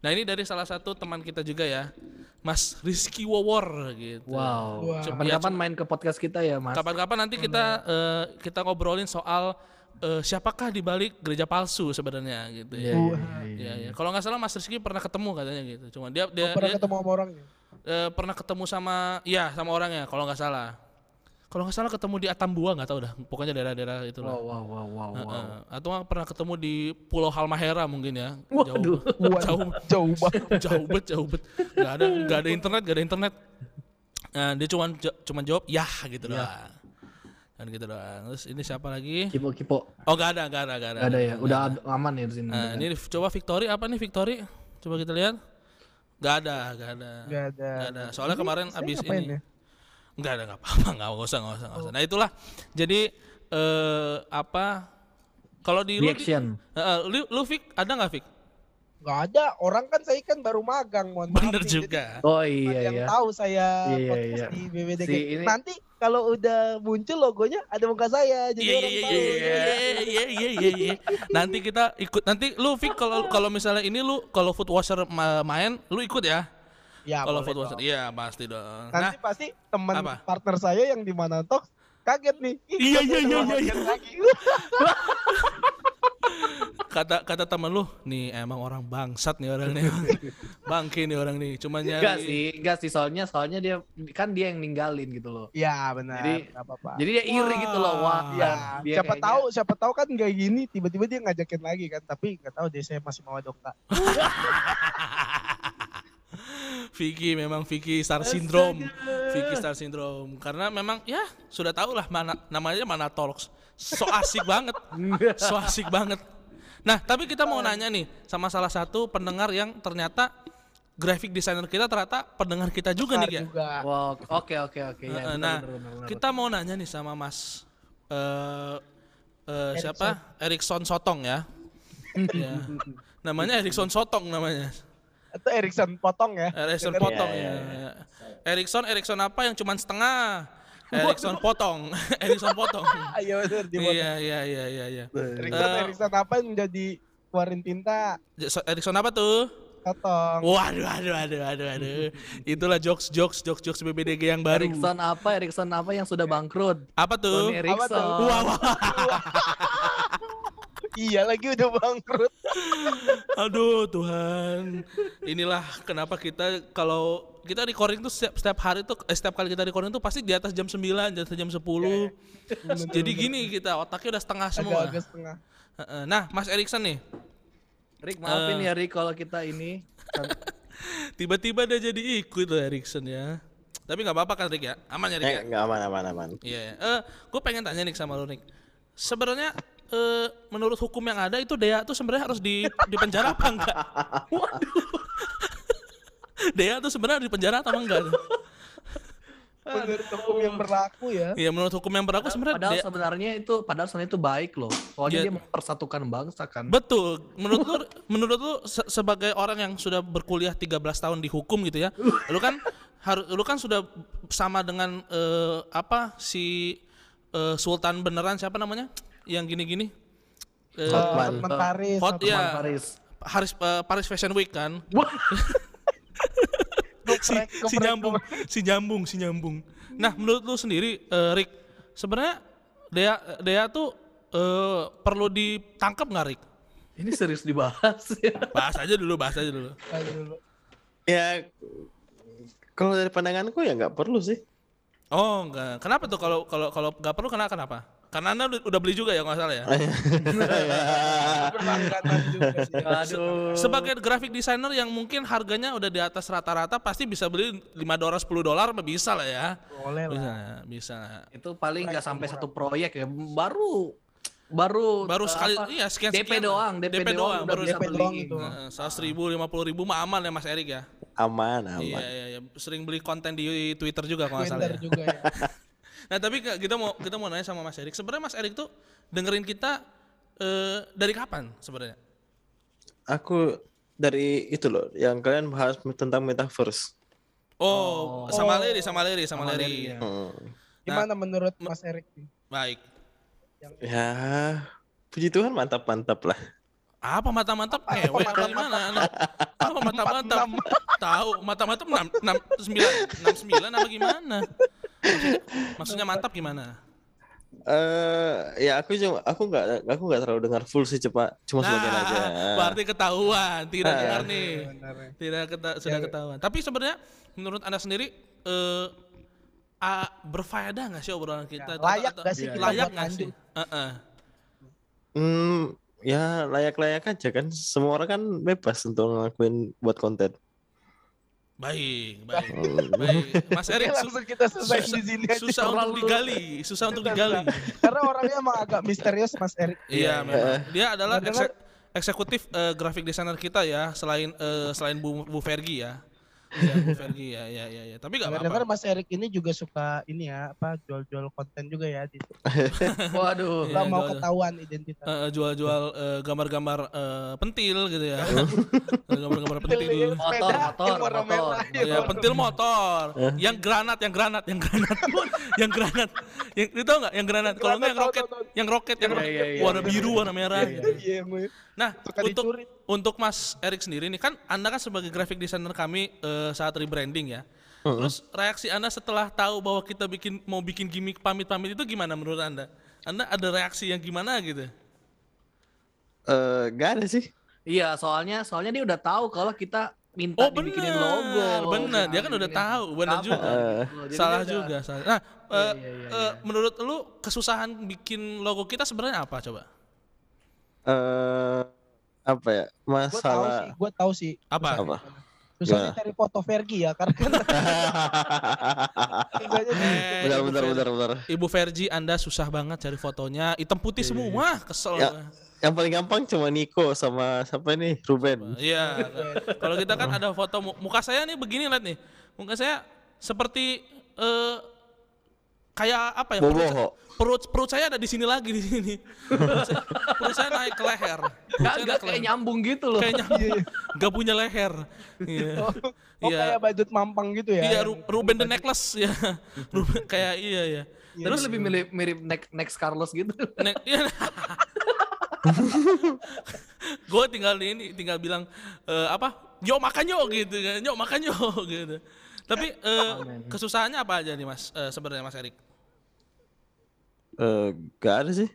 Nah, ini dari salah satu teman kita juga ya. Mas Rizky Wawor gitu. Wow. Wah. Kapan-kapan main ke podcast kita ya, Mas. Kapan-kapan nanti kita eh, kita ngobrolin soal eh, siapakah di balik gereja palsu sebenarnya gitu Iya, ya. iya, iya, iya. Kalau nggak salah Mas Rizky pernah ketemu katanya gitu. Cuma dia dia, pernah dia, ketemu sama orangnya. eh, pernah ketemu sama ya sama orangnya kalau nggak salah. Kalau nggak salah ketemu di Atambua nggak tahu dah. Pokoknya daerah-daerah itu lah. Wow, wow, wow, wow, wow. Heeh. Atau nggak pernah ketemu di Pulau Halmahera mungkin ya. Waduh. Waduh, Jauh, jauh banget. jauh bet, jauh bet. Gak ada, gak ada internet, gak ada internet. Nah, dia cuma cuma jawab ya gitu doang. Kan gitu doang. Terus ini siapa lagi? Kipo, kipo. Oh gak ada, gak ada, gak ada. Gak ada ya. Udah ad- aman ya di sini. Nah, ini coba Victory apa nih Victory? Coba kita lihat. Gak ada, gak ada. Gak ada. Gak ada. Soalnya kemarin Saya abis ini. ya? Enggak ada, enggak apa-apa, enggak usah, enggak usah, enggak usah. Nah, itulah. Jadi eh apa Kalau di lu, Reaction. Heeh, lu, lu Fik, ada nggak Fik? Nggak ada. Orang kan saya kan baru magang. Mohon maaf Bener juga. Oh Jadi iya yang iya. tahu saya Iya, podcast iya. di BBDG. Si ini- Nanti kalau udah muncul logonya ada muka saya. Jadi Iya orang iya tahu. iya iya iya iya iya iya. Nanti kita ikut. Nanti lu Fik kalau kalau misalnya ini lu kalau food washer ma- main, lu ikut ya. Ya, Kalau food dong. iya pasti dong. Nanti Nah, pasti teman apa? partner saya yang di mana talk kaget nih. Ih, Iya, iya, iya, iya, lagi. kata kata temen lu, nih emang orang bangsat nih orang nih. Bangke nih orang nih, cuma nyari. Enggak sih, enggak sih soalnya soalnya dia kan dia yang ninggalin gitu loh. Iya benar. Jadi- nggak apa-apa. Jadi dia iri gitu loh. Wah, Ya, dia siapa kayaknya- tahu, siapa tahu kan nggak gini, tiba-tiba dia ngajakin lagi kan, tapi nggak tahu deh saya masih mau dokter. Vicky memang Vicky Star Syndrome. Vicky Star Syndrome. Karena memang ya sudah tahu lah mana namanya mana talks. So asik banget. So asik banget. Nah, tapi kita mau nanya nih sama salah satu pendengar yang ternyata graphic designer kita ternyata pendengar kita juga nih ya. juga. Wah, oke oke oke ya. Nah, benar, benar, benar. kita mau nanya nih sama Mas eh eh, siapa? Erikson Sotong ya. ya. Namanya Erikson Sotong namanya. Itu Erikson potong ya. Erikson potong Iya, ya. iya, Erikson Erikson apa yang cuman setengah? Erikson potong. Erikson potong. Ayo bener di Iya iya iya iya iya. Erikson Eh, Erikson apa yang jadi keluarin tinta So- Erikson apa tuh? potong. Waduh aduh aduh aduh aduh. Itulah jokes jokes jokes jokes BBDG yang baru. Erikson apa? Erikson apa yang sudah bangkrut? Apa tuh? Tony Apa tuh? Erikson. Wah, wah. Iya lagi udah bangkrut. Aduh Tuhan. Inilah kenapa kita kalau kita recording tuh setiap, setiap hari tuh eh, setiap kali kita recording tuh pasti di atas jam 9, di atas jam 10. Jadi gini kita otaknya udah setengah semua. Agak-agak setengah. Heeh. Nah, Mas Erikson nih, Rick maafin Eh. ya Rick kalau kita ini tiba-tiba dia jadi ikut tuh Erikson ya. Tapi nggak apa-apa kan Rick ya? Aman ya Rick ya? Eh, nggak aman aman aman. Iya. Eh, gue pengen tanya nih sama lu Rick. Sebenarnya eh, menurut hukum yang ada itu Dea tuh sebenarnya harus di di penjara apa enggak? Dea tuh sebenarnya di penjara atau enggak? Menurut hukum yang berlaku ya. Iya menurut hukum yang berlaku sebenarnya padahal Dea- sebenarnya itu padahal sebenarnya itu baik loh. Soalnya Iya. dia mempersatukan bangsa kan. Betul. Menurut lu menurut lu se- sebagai orang yang sudah berkuliah 13 tahun di hukum gitu ya. Lu kan harus lu kan sudah sama dengan eh, apa si eh, Sultan beneran siapa namanya? Yang gini-gini. Eh, Hotman. Hotman Paris. Hot, Hotman ya. Paris. Haris eh, Paris Fashion Week kan. si, si nyambung, si nyambung, si nyambung. Nah, menurut lu sendiri, eh, Rick, sebenarnya Dea Dea tuh eh, perlu ditangkap nggak, Rick? Ini serius dibahas ya. Bahas aja dulu, bahas aja dulu. Ayo dulu. Ya kalau dari pandanganku ya nggak perlu sih. Oh, enggak. Kenapa tuh kalau kalau kalau nggak perlu kenapa kenapa? Karena Anda udah- beli juga ya nggak salah ya. Berlangganan juga sih. Aduh. Sebagai graphic designer yang mungkin harganya udah di atas rata-rata pasti bisa beli 5 dolar 10 dolar bisa lah ya. Boleh Bisa, lah. bisa. Itu paling nggak sampai satu proyek ya. Baru baru Baru eh, sekali apa? iya sekian DP sekian. doang, DP, DP doang, udah baru bisa DP beli. doang itu. Seratus ribu, lima puluh ribu mah aman ya Mas Erik ya. Aman Iya, aman. iya, iya. Sering beli konten di Twitter juga kalau nggak salah Twitter ya. juga ya. Nah tapi kita mau kita mau nanya sama Mas Erik. Sebenarnya Mas Erik tuh dengerin kita eh, dari kapan sebenarnya? Aku dari itu loh yang kalian bahas tentang metaverse. Oh, sama Leri, sama Leri, sama, Sama Leri. Leri, ya. Hmm. Gimana menurut Mas Erik? nih? Baik. Ya puji Tuhan mantap mantap lah. Apa mata-mantap apa gimana? Nah, Apa mata-mantap? Tahu, mata-mantap 6 9 69 apa gimana? Maksudnya, maksudnya mantap gimana? Eh ya aku cuma aku nggak aku nggak terlalu dengar full sih cepat cuma sebagian aja. Nah, berarti ketahuan, tidak Ah. dengar nih. Benar ya. Tidak keta- sudah ketahuan. Tapi sebenarnya menurut Anda sendiri eh ah, berfaedah nggak sih obrolan kita? Ya, layak nggak sih Iya, kita layak nggak sih? Heeh. Hmm ya layak-layak aja kan semua orang kan bebas untuk ngelakuin buat konten. Baik, baik. Baik. Mas Erik su- langsung kita selesai susah, di sini aja. susah untuk digali, susah untuk digali. Karena orangnya emang agak misterius Mas Erik. Iya, memang. Dia adalah eksekutif eh, graphic designer kita ya, selain eh, selain Bu, Bu Fergi ya. Iya, Bu ya, ya, ya, ya. Tapi nggak apa-apa. Mas Erik ini juga suka ini ya apa jual-jual konten juga ya di Waduh. Iya, Nggak mau jual- ketahuan identitas. Eh, jual-jual eh, gambar-gambar eh, pentil gitu ya. Eh, gambar-gambar pentil. Motor, motor, motor. Ya, pentil motor. Yang granat, yang granat, yang granat. yang granat. Yang itu tau nggak? Yang granat. Kalau nggak yang Granat, roket, yang roket, yang Iya, roket. iya, iya. warna biru, warna merah. Iya, gitu. iya, yang Nah, untuk dicuri. untuk Mas Erik sendiri nih kan Anda kan sebagai graphic designer kami eh, saat rebranding ya. Terus reaksi Anda setelah tahu bahwa kita bikin mau bikin gimmick pamit-pamit itu gimana menurut Anda? Anda ada reaksi yang gimana gitu? Eh, gak ada sih. Iya, soalnya soalnya dia udah tahu kalau kita minta Oh dibikinin benar, logo. benar. Dia kan udah tahu, benar juga. Jadi salah juga, salah. Nah, eh, iya, iya, eh, menurut lu kesusahan bikin logo kita sebenarnya apa coba? Eh, apa ya? Gue tahu sih, Masalah. gue tahu sih. Apa? Apa? Susahnya cari foto Fergie ya karena kan di- Eh, bentar, Ibu bentar, Fer- bentar, bentar. Ibu Verji, Anda susah banget cari fotonya, hitam putih semua, kesel. Ya. gua. Yang paling gampang cuma Niko sama siapa nih? Ruben. Iya. Kalau kita kan ada foto mu- muka saya nih begini lihat nih. Muka saya seperti eh kayak apa ya? Perut, perut perut saya ada di sini lagi di sini. Perut saya, perut saya naik ke leher. Naik ke kayak leher. nyambung gitu loh. Kayak nyambung. Nggak punya leher. Iya. Oh, oh Iya. kayak badut mampang gitu ya. Iya, Ru- Ruben the Necklace ya. Ruben kayak iya ya. Tapi lebih mirip mirip next, next Carlos gitu. Ne- iya. gue tinggal di ini tinggal bilang eh, apa yo makan yo gitu kan yo makan yo gitu tapi eh, kesusahannya apa aja nih mas eh, sebenarnya mas Erik Eh, gak ada sih.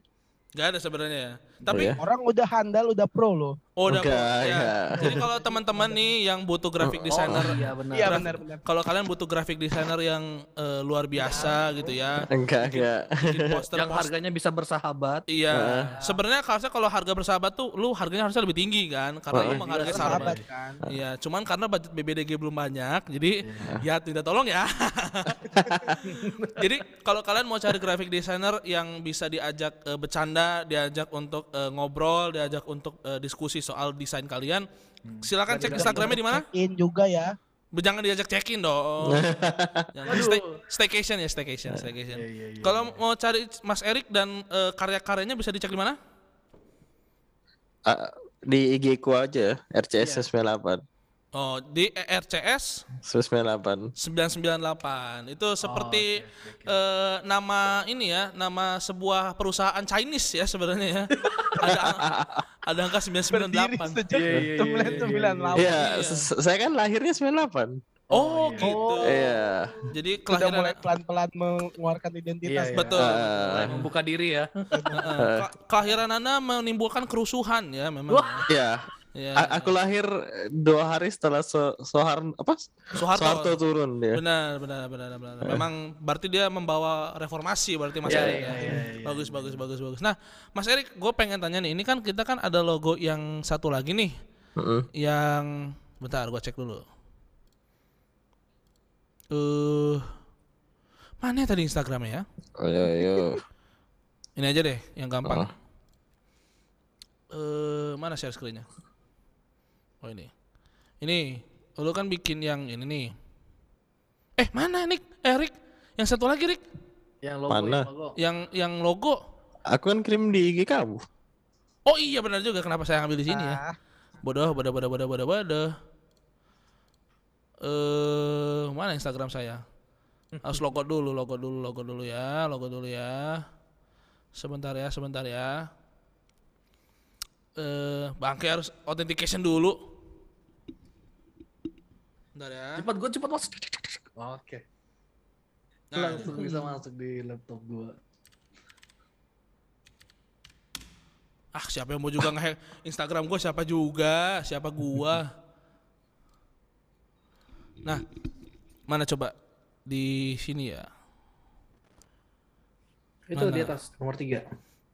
Gak ada sebenarnya ya tapi ya? Orang udah handal, udah pro loh. oh udah Enggak, ya. ya. jadi kalau teman-teman nih yang butuh graphic designer Iya benar. Iya graf- benar-benar. kalau kalian butuh graphic designer yang eh, luar biasa gitu ya Enggak, enggak. bikin poster Yang harganya bisa bersahabat. Iya, sebenarnya harusnya kalau harga bersahabat tuh lu harganya harusnya lebih tinggi kan, karena lu menghargai sahabat. Sahabat kan. Iya, cuman karena budget BBDG belum banyak, jadi ya tidak tolong ya. jadi kalau kalian mau cari graphic designer yang bisa diajak eh, bercanda, diajak untuk eh, ngobrol, diajak untuk eh, diskusi soal desain kalian, silakan cek Instagramnya di mana? In juga ya. Jangan diajak check-in dong. Jangan. Stay, staycation ya, staycation, staycation. Kalau mau cari Mas Erik dan eh, karya-karyanya bisa dicek di mana? Ah, di IG ku aja, RCS 98. Oh, di RCS 98. 998. Itu seperti eh, nama ini ya, nama sebuah perusahaan Chinese ya sebenarnya ya. ada ada angka Berdiri 998. sejak Iya, 1998. Iya. saya kan lahirnya 98. Oh, gitu. Iya. Jadi Udah kelahiran mulai pelan-pelan mengeluarkan identitas. Iya, betul. Mulai membuka diri ya. Heeh. Ke- kelahiran Anda menimbulkan kerusuhan ya memang. Iya. Ya. A- aku lahir dua hari setelah so Soeharto apa? Soeharto. Soeharto turun dia. Benar, benar, benar, benar. Memang berarti dia membawa reformasi berarti Mas Iya, Erik. iya, ya. iya, iya, bagus, bagus, bagus, bagus. Nah, Mas Erik, gue pengen tanya nih. Ini kan kita kan ada logo yang satu lagi nih, Heeh. yang bentar, gue cek dulu. Eh, mana ya tadi Instagramnya ya? Oh, iya, iya. Ini aja deh, yang gampang. Oh. Eh, mana share screen-nya? Oh ini. Ini, lu kan bikin yang ini nih. Eh, mana Nick? Erik, yang satu lagi Rick. Yang logo, Mana? yang logo. yang yang logo. Aku kan kirim di IG kamu. Oh iya benar juga kenapa saya ngambil di sini ya? Ah, Bodoh, bodoh, bodoh, bodoh, bodoh, bodoh. Eh, mana Instagram saya? Harus logo dulu, logo dulu, logo dulu ya, logo dulu ya. Sebentar ya, sebentar ya. Eh, bangke harus authentication dulu. Bentar ya. Cepat gue cepat masuk. Oke. Nah, Langsung bisa masuk di laptop gua. ah siapa yang mau juga ngehack Instagram gua siapa juga, siapa gua. Nah, mana coba di sini ya. Itu Mana? di atas nomor tiga.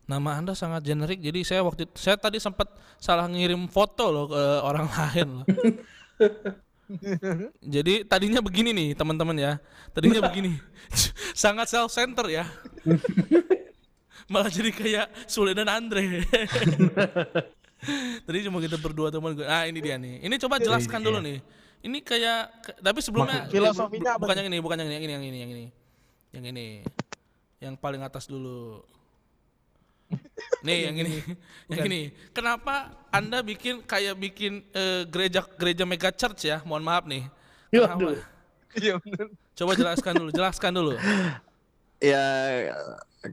Nama Anda sangat generik, jadi saya waktu itu, saya tadi sempat salah ngirim foto loh ke orang lain loh. jadi tadinya begini nih teman-teman ya, tadinya begini, sangat self center ya. Malah jadi kayak Sule dan Andre. Tadi cuma kita berdua teman gue. Ah, ini dia nih. Ini coba jelaskan dulu nih. Ini kayak tapi sebelumnya Filosofinya bukan yang ini, bukan yang ini, yang ini, yang ini, yang ini. Yang ini. Yang paling atas dulu. Nih yang ini, yang ini. Kenapa Anda bikin kayak bikin eh, gereja gereja mega church ya? Mohon maaf nih. Kenapa? Iya. Coba jelaskan dulu, jelaskan dulu. Ya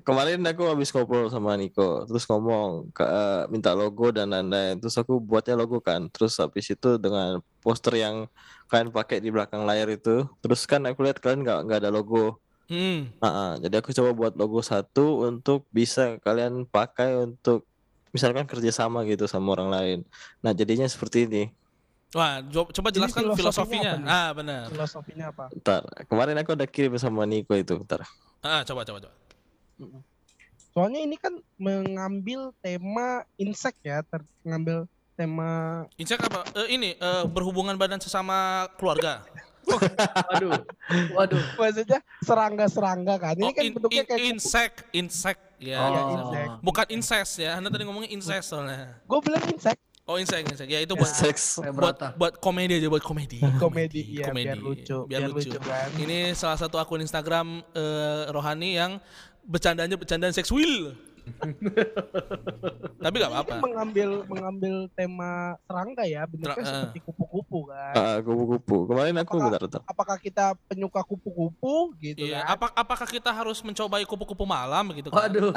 kemarin aku habis ngobrol sama Niko, terus ngomong ke, eh, minta logo dan lain-lain. Terus aku buatnya logo kan. Terus habis itu dengan poster yang kalian pakai di belakang layar itu. Terus kan aku lihat kalian nggak nggak ada logo. Hmm. Ah, ah. jadi aku coba buat logo satu untuk bisa kalian pakai untuk misalkan kerjasama gitu sama orang lain. Nah jadinya seperti ini. Wah, coba Ini jelaskan filosofinya filosofinya. apa nih? Ah, benar. Filosofinya apa? Ntar kemarin aku udah kirim sama Niko itu. Ntar. Ah, coba coba coba. Soalnya ini kan mengambil tema insek ya, ter mengambil tema Insek apa? Eh, ini eh, berhubungan badan sesama keluarga. Waduh. Waduh. maksudnya serangga-serangga kan. Ini Oh, kan in- bentuknya in- kayak insek, insek. Ya. Oh. insek. Bukan incest ya. Anda tadi ngomongnya incest soalnya. gue bilang insek Oh, insek, insek. Ya itu buat Seks. Kayak buat buat komedi aja buat komedi. komedi iya komedi. biar lucu, Biar lucu. kan. Ini salah satu akun Instagram eh, rohani yang bercandanya bercandaan seksual. Tapi gak apa-apa. Mengambil mengambil tema serangga ya, bentuknya Tra- eh. seperti kupu-kupu kan. Ah, kupu-kupu. Kemarin aku Apakah- bentar, bentar. Apakah kita penyuka kupu-kupu gitu Iya, kan? apa apakah kita harus mencobai kupu-kupu malam begitu kan? Waduh.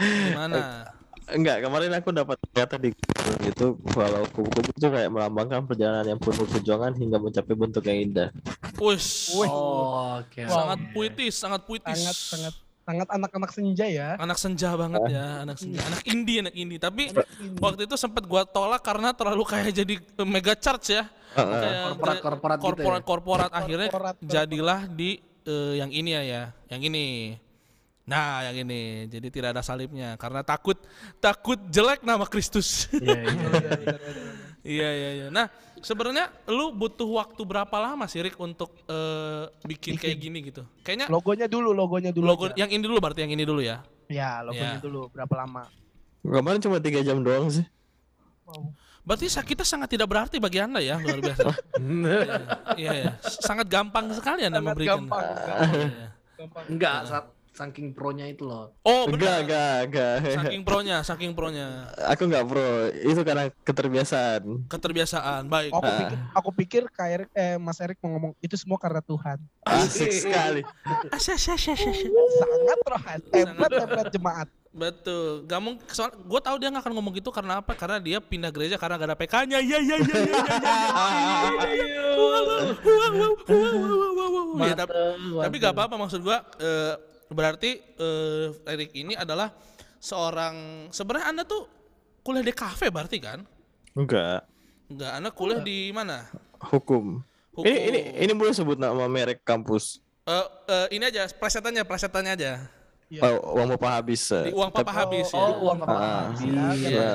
Gimana? Enggak, kemarin aku dapat kata di gitu kalau kupu-kupu itu kayak melambangkan perjalanan yang penuh perjuangan hingga mencapai bentuk yang indah. Wih. Oh, oke. Wow. Sangat puitis, sangat puitis. Sangat sangat sangat anak-anak senja ya. anak senja banget ya, anak senja, anak indie, anak indie. Tapi waktu itu sempat gua tolak karena terlalu kayak jadi eh, mega charge ya. Kayak Korporat-korporat gitu ya? korporat, korporat akhirnya Korporat, korporat. jadilah di eh, yang ini ya ya, yang ini. Nah, yang ini. Jadi tidak ada salibnya karena takut takut jelek nama Kristus. Iya, iya. Iya iya iya. Nah sebenarnya lu butuh waktu berapa lama sih Rick untuk eh, bikin kayak gini gitu? Kayaknya Logonya dulu, logonya dulu. logo aja. yang ini dulu berarti yang ini dulu ya. Ya, logonya Ya. dulu. Berapa lama? Kemarin cuma tiga jam doang sih. Wow. Berarti kita sangat tidak berarti bagi anda ya luar biasa. Iya iya. Sangat gampang sekali anda Sangat memberikan. gampang. Iya, iya. Gampang. Enggak, saking pro-nya itu loh. Oh Enggak, benar. enggak, enggak. Saking pronya, saking pronya. Aku enggak pro. Itu karena keterbiasaan. Keterbiasaan. Baik. Aku pikir, aku pikir Kak Erik, eh, Mas Erik mau ngomong itu semua karena Tuhan. Asik sekali. Sangat rohani. Template template jemaat. Betul. Gak mungkin. Soal, gue tahu dia nggak akan ngomong gitu karena apa? Karena dia pindah gereja karena gak ada PK-nya. Iya iya iya iya iya. Ya, tapi, tapi gak apa-apa maksud gua eh, berarti eh, Erik ini adalah seorang sebenarnya anda tuh kuliah di kafe berarti kan? Enggak. Enggak, anda kuliah di mana? Hukum. Hukum. Ini ini ini boleh sebut nama merek kampus. Eh, eh, ini aja presetannya, presetannya aja. Iya. Oh, uang bapak habis. Di uang papa habis ya. Oh, uang apa? Ah, Iya. iya.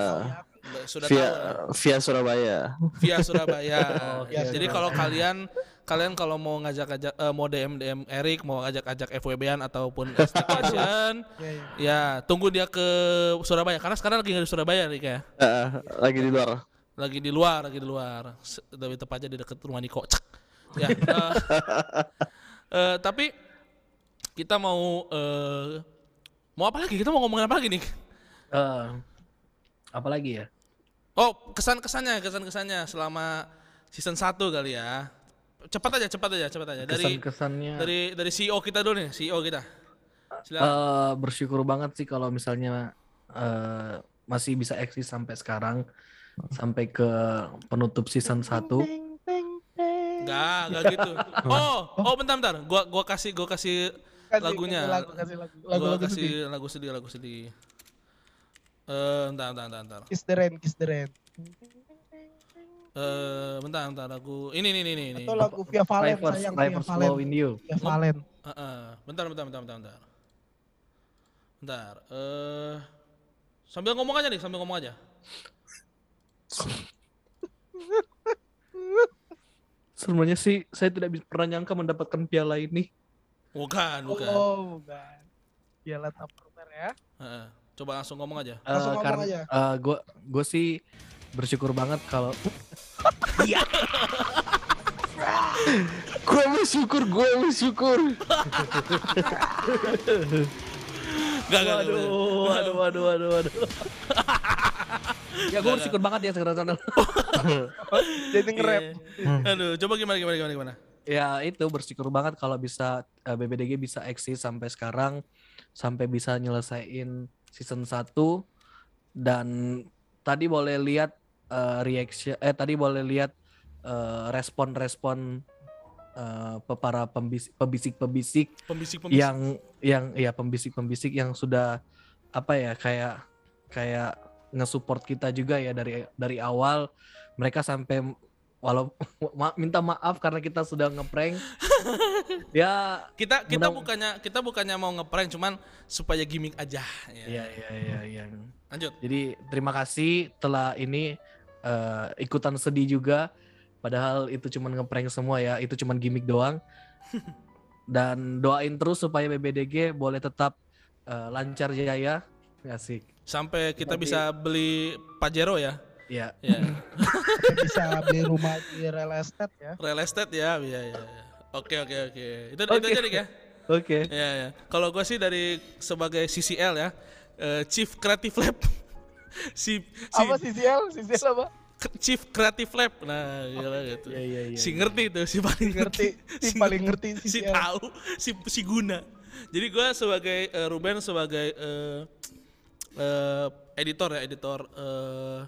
Sudah Via tahu. via Surabaya. via Surabaya. Oke, Ya, Jadi kalau kalian kalian kalau mau ngajak-ngajak eh, mau DM DM Erik, mau ngajak-ajak FWB-an ataupun staycation, Iya, iya. ya tunggu dia ke Surabaya karena sekarang lagi nggak di Surabaya Erik ya. Eh, lagi di luar. Lagi di luar, lagi di luar. Lebih tepatnya di dekat rumah Niko. Cek. Ya. eh, eh, tapi kita mau eh, mau apa lagi? Kita mau ngomongin apa lagi nih? Eh, apa lagi ya? Oh, kesan-kesannya, kesan-kesannya selama season 1 kali ya. Cepat aja, cepat aja, cepat aja. Dari Kesan-kesannya dari dari CEO kita dulu nih, CEO kita. Silakan. eh, bersyukur banget sih kalau misalnya eh, masih bisa eksis sampai sekarang sampai ke penutup season 1 Enggak, enggak gitu. Oh, oh bentar bentar. Gua gua kasih gua kasih Kasih- lagunya. kasih lagu, kasih lagu. gua Lagu-lagu kasih sedih. lagu sedih, lagu sedih. Eh, bentar, bentar, bentar, bentar. Kiss the rain, kiss the rain. Eh, bentar, bentar lagu. Ini nih, nih, nih. Atau lagu Via Valen, Rivers, sayang Via Rivers Valen. In You Via Valen. Heeh. Bentar, bentar, bentar, bentar, bentar. Bentar. Eh sambil ngomong aja nih, sambil ngomong aja. sebenarnya sih saya tidak bisa pernah nyangka mendapatkan piala ini Bukan, bukan. Oh, bukan. Piala Tupperware ya. Heeh. Coba langsung ngomong aja. Eh, Langsung ngomong karena aja. gue gue sih bersyukur banget kalau Gue bersyukur, gue bersyukur. Gak, gak, waduh waduh waduh waduh waduh ya gue bersyukur banget ya sekarang Jadi nge-rap. Iya. Aduh, coba gimana gimana gimana gimana. ya itu bersyukur banget kalau bisa eh, BBDG bisa eksis sampai sekarang sampai bisa nyelesain season 1 dan tadi boleh lihat eh, reaction eh tadi boleh lihat eh, respon-respon pe- para pembisik pembisik-pembisik Pembisik-pembisik. yang yang ya pembisik-pembisik yang sudah apa ya kayak kayak nge-support kita juga ya dari dari awal. Mereka sampai walau ma- minta maaf karena kita sudah ngeprank ya kita kita Mudah- bukannya kita bukannya mau ngeprank cuman supaya gimmick aja. ya Ya. ya ya ya Lanjut. jadi terima kasih telah ini eh, ikutan sedih juga padahal itu cuman ngeprank semua ya itu cuman gimmick doang dan doain terus supaya BBDG boleh tetap eh, lancar jaya asik Sampai kita Tapi- bisa beli Pajero ya. ya Ya. bisa beli rumah di real estate ya. Real estate ya. Iya iya. iya. Oke oke oke. Itu itu Oke. aja ya. oke Ya ya. Kalau gue sih dari sebagai CCL ya, eh, Chief Creative Lab. si, si Apa CCL? CCL apa? Chief Creative Lab. Nah, gila gitu. Iya, iya, iya, si ngerti tuh, si paling Ngerti, si paling ngerti si tahu, si si guna. Jadi gue sebagai eh, Ruben sebagai eh, eh, editor ya, editor eh,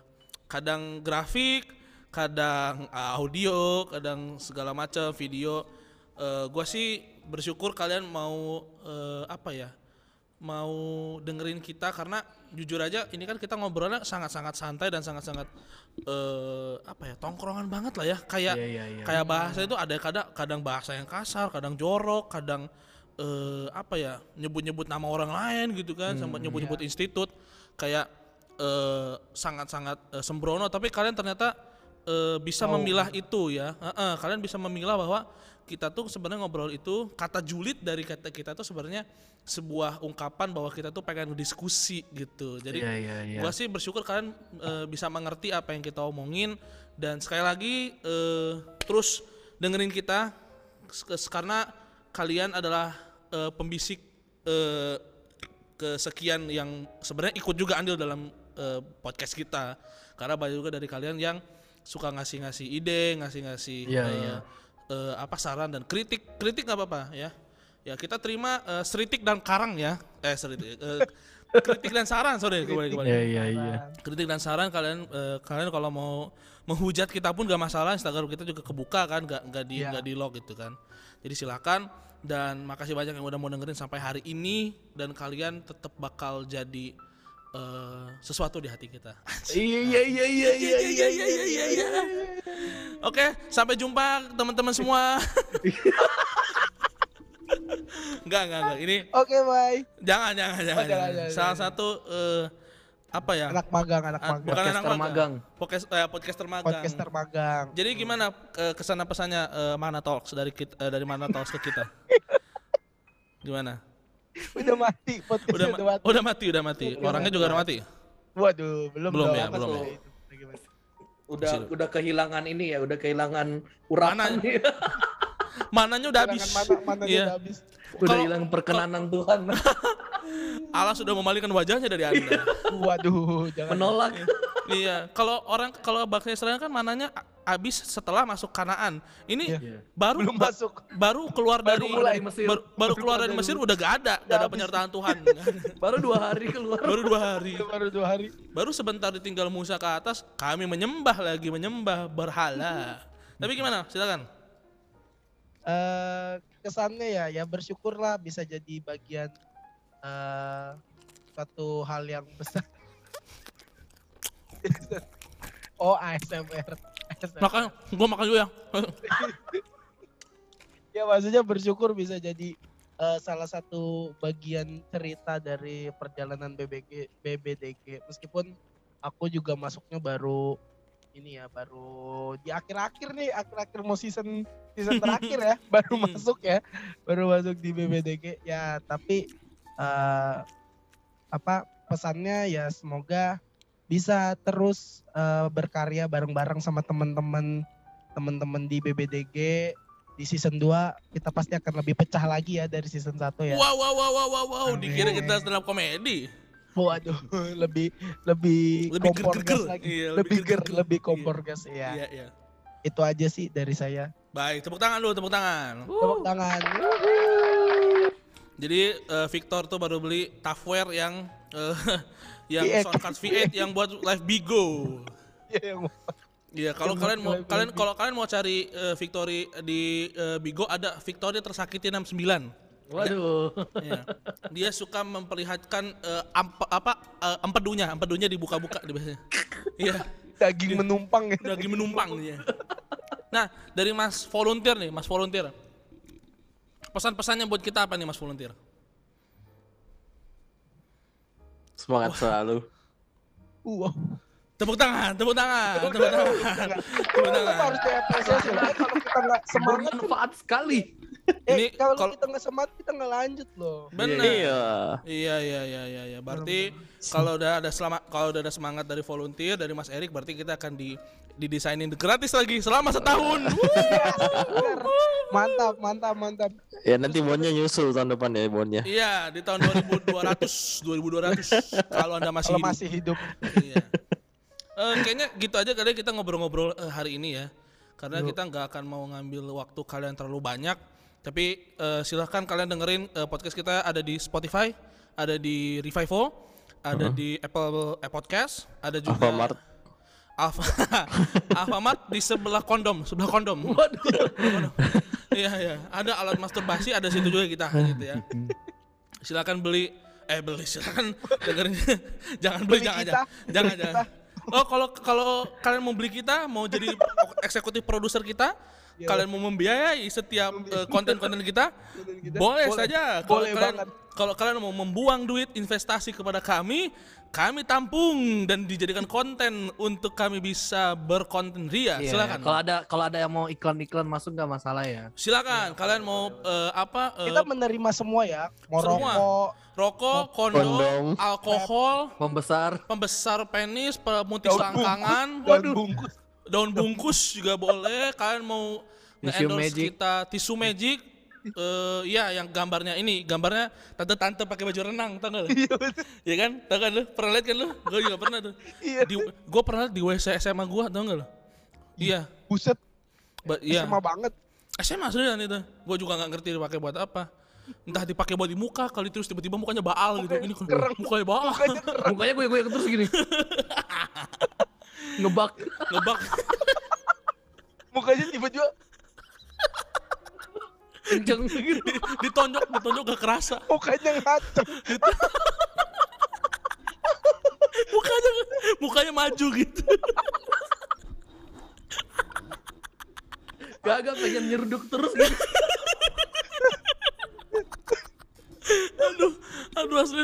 kadang grafik, kadang audio, kadang segala macam video. Eh, gue sih bersyukur kalian mau eh, apa ya? mau dengerin kita karena jujur aja ini kan kita ngobrolnya sangat-sangat santai dan sangat-sangat eh apa ya tongkrongan banget lah ya. Kayak Iya, iya, iya. kayak bahasa itu ada kadang kadang bahasa yang kasar kadang jorok kadang eh apa ya nyebut-nyebut nama orang lain gitu kan sama nyebut-nyebut institut. Kayak eh sangat-sangat eh, sembrono. Tapi kalian ternyata eh, bisa memilah itu ya. Heeh, kalian bisa memilah bahwa kita tuh sebenarnya ngobrol itu kata julid dari kata kita tuh sebenarnya sebuah ungkapan bahwa kita tuh pengen diskusi gitu jadi Iya, iya, iya. gua sih bersyukur kalian eh, bisa mengerti apa yang kita omongin dan sekali lagi eh, terus dengerin kita karena kalian adalah eh, pembisik eh, kesekian yang sebenarnya ikut juga andil dalam eh, podcast kita karena banyak juga dari kalian yang suka ngasih-ngasih ide ngasih-ngasih Iya, eh, iya. Eh, apa saran dan kritik kritik nggak apa-apa ya ya kita terima eh, seritik dan karang ya eh seritik eh, kritik dan saran sorry kembali kembali Iya iya iya. kritik dan saran kalian eh, kalian kalau mau menghujat kita pun gak masalah Instagram kita juga kebuka kan gak nggak di Iya. nggak di lock gitu kan jadi silakan dan makasih banyak yang udah mau dengerin sampai hari ini dan kalian tetap bakal jadi uh, sesuatu di hati kita. Iya, iya, iya, iya iya iya iya iya iya iya iya. iya. iya. Oke, sampai jumpa teman-teman semua. enggak, enggak, enggak. Ini Oke, bye. Jangan, jangan, jangan-jangan oh, Salah satu uh, apa ya? Anak magang, anak ah, magang. Bukan podcaster anak magang. magang. Podcast, eh, podcaster magang. Podcaster magang. Jadi gimana eh, ke sana pesannya eh, Mana Talks dari kita, eh, dari Mana Talks ke kita? gimana? Udah mati, podcast Udah, udah, ma- mati. udah mati, udah mati. Udah Orangnya mati. juga udah mati. Waduh, belum Belum ya, belum ya. Itu, bagaimana? Udah udah kehilangan ini ya, udah kehilangan urapan nih. Mananya udah habis. Mana, mana Iya. udah habis. Udah hilang perkenanan Tuhan. Allah sudah memalingkan wajahnya dari Anda. Waduh, jangan. Menolak. iya, kalau orang kalau bangsa Israel kan mananya habis setelah masuk Kanaan. Ini Iya. baru Belum ba- masuk. baru keluar dari mulai. Mesir. baru, baru keluar dari Mesir udah gak ada, gak ada penyertaan Tuhan. Baru dua hari keluar. baru dua hari. Baru dua hari. Baru sebentar ditinggal Musa ke atas, kami menyembah lagi menyembah berhala. Tapi gimana? Silakan. Eh kesannya ya ya bersyukurlah bisa jadi bagian eh suatu hal yang besar. oh ASMR. ASMR. Makan, gua makan dulu ya. Ya maksudnya bersyukur bisa jadi eh, salah satu bagian cerita dari perjalanan BBG BBDG meskipun aku juga masuknya baru ini ya baru di akhir-akhir nih akhir-akhir mau season season terakhir ya baru Hmm. masuk ya baru masuk di BBDG ya tapi eh, apa pesannya ya semoga bisa terus eh, berkarya bareng-bareng sama teman-teman teman-teman di BBDG di season 2 kita pasti akan lebih pecah lagi ya dari season 1 ya. Wow wow wow wow wow, wow. dikira kita stand up komedi. Waduh, lebih lebih, Lebih kompor ger-ger. gas lagi. Iya, lebih ger, ger-ger. lebih Iya. kompor gas ya. Iya iya. Itu aja sih dari saya. Baik, tepuk tangan dulu, tepuk tangan. Tepuk tangan. Jadi eh, Victor tuh baru beli Tafware yang eh, yang V8. soundcard V8 yang buat live Bigo. Iya, yang- Iya, kalau kalian mau kalian kalau kalian mau cari eh, Victory di eh, Bigo ada Victory tersakiti 69. Waduh. Iya. Dia suka memperlihatkan eh, ampe- apa eh, empedunya, empedunya dibuka-buka di biasanya. Iya, daging menumpang ya. lagi menumpang dia. Nah, dari Mas volunteer nih, Mas volunteer. Pesan-pesannya buat kita apa nih Mas volunteer? Semangat selalu. Wow. Tepuk tangan, tepuk tangan, tepuk tangan. Tepuk Kenapa tangan. harus diapresiasi? Kalau kita nggak semangat, Bermanfaat sekali. Eh, Ini kalau kalau- kita nggak semangat kita nggak lanjut loh. Benar. Iya. Iya iya iya iya iya. Berarti kalau udah ada selama kalau udah ada semangat dari volunteer dari Mas Erik berarti kita akan di didesainin gratis lagi selama setahun. Mantap, mantap, mantap. Ya nanti bonnya nyusul tahun depan ya bonnya. iya, di tahun 2200 2200 kalau Anda masih Kalau hidup. masih hidup. Iya. Eh, kayaknya gitu aja kali kita ngobrol-ngobrol eh, hari ini ya. Karena kita nggak akan mau ngambil waktu kalian terlalu banyak. Tapi eh, silahkan kalian dengerin eh, podcast kita ada di Spotify, ada di Revival, ada di Apple Apple Podcast, ada juga Alfamart. Alfa Alfamart di sebelah kondom, sebelah kondom. Iya iya, ada alat masturbasi, ada situ juga kita gitu ya. Silakan beli eh beli silakan dengerin jangan beli, Beli jangan kita, jangan jangan, beli jangan. Oh kalau kalau kalian mau beli kita mau jadi eksekutif produser kita Iya. kalian mau membiayai setiap eh, konten-konten kita, boleh, saja kalau Boleh kalian kalau kalian mau membuang duit investasi kepada kami kami tampung dan dijadikan konten untuk kami bisa berkonten ria Iya, silakan Kalau ada kalau ada yang mau iklan-iklan masuk nggak masalah ya. silakan kalian mau eh, apa eh, Kita menerima semua ya. Mau Semua. rokok, rokok kondom, Kondom. alkohol Pembesar. pembesar penis pemutih selangkangan daun bungkus. Daun bungkus juga boleh kalian mau nge-endorse magic. kita tisu magic eh ya yang gambarnya ini gambarnya tante-tante pakai baju renang tau gak lu? Iya. Iya kan? Tau kan lu? Pernah lihat kan lu? Gue juga pernah tuh. Iya. Di, gue pernah liat di WC SMA gue, tau gak lu? Iya. Buset, Ba- iya. sama banget. SMA aslian itu. Gue juga nggak ngerti dipakai buat apa. Entah dipakai buat di muka, kali terus tiba-tiba mukanya baal gitu. Ini kereng. mukanya baal. Mukanya gue gue terus gini. Ngebak. Ngebak. Mukanya tiba-tiba Kenceng gitu. ditonjok, ditonjok gak kerasa. mukanya ngaco. Mukanya mukanya maju gitu. Gagak pengen nyeruduk terus gitu. aduh aduh asli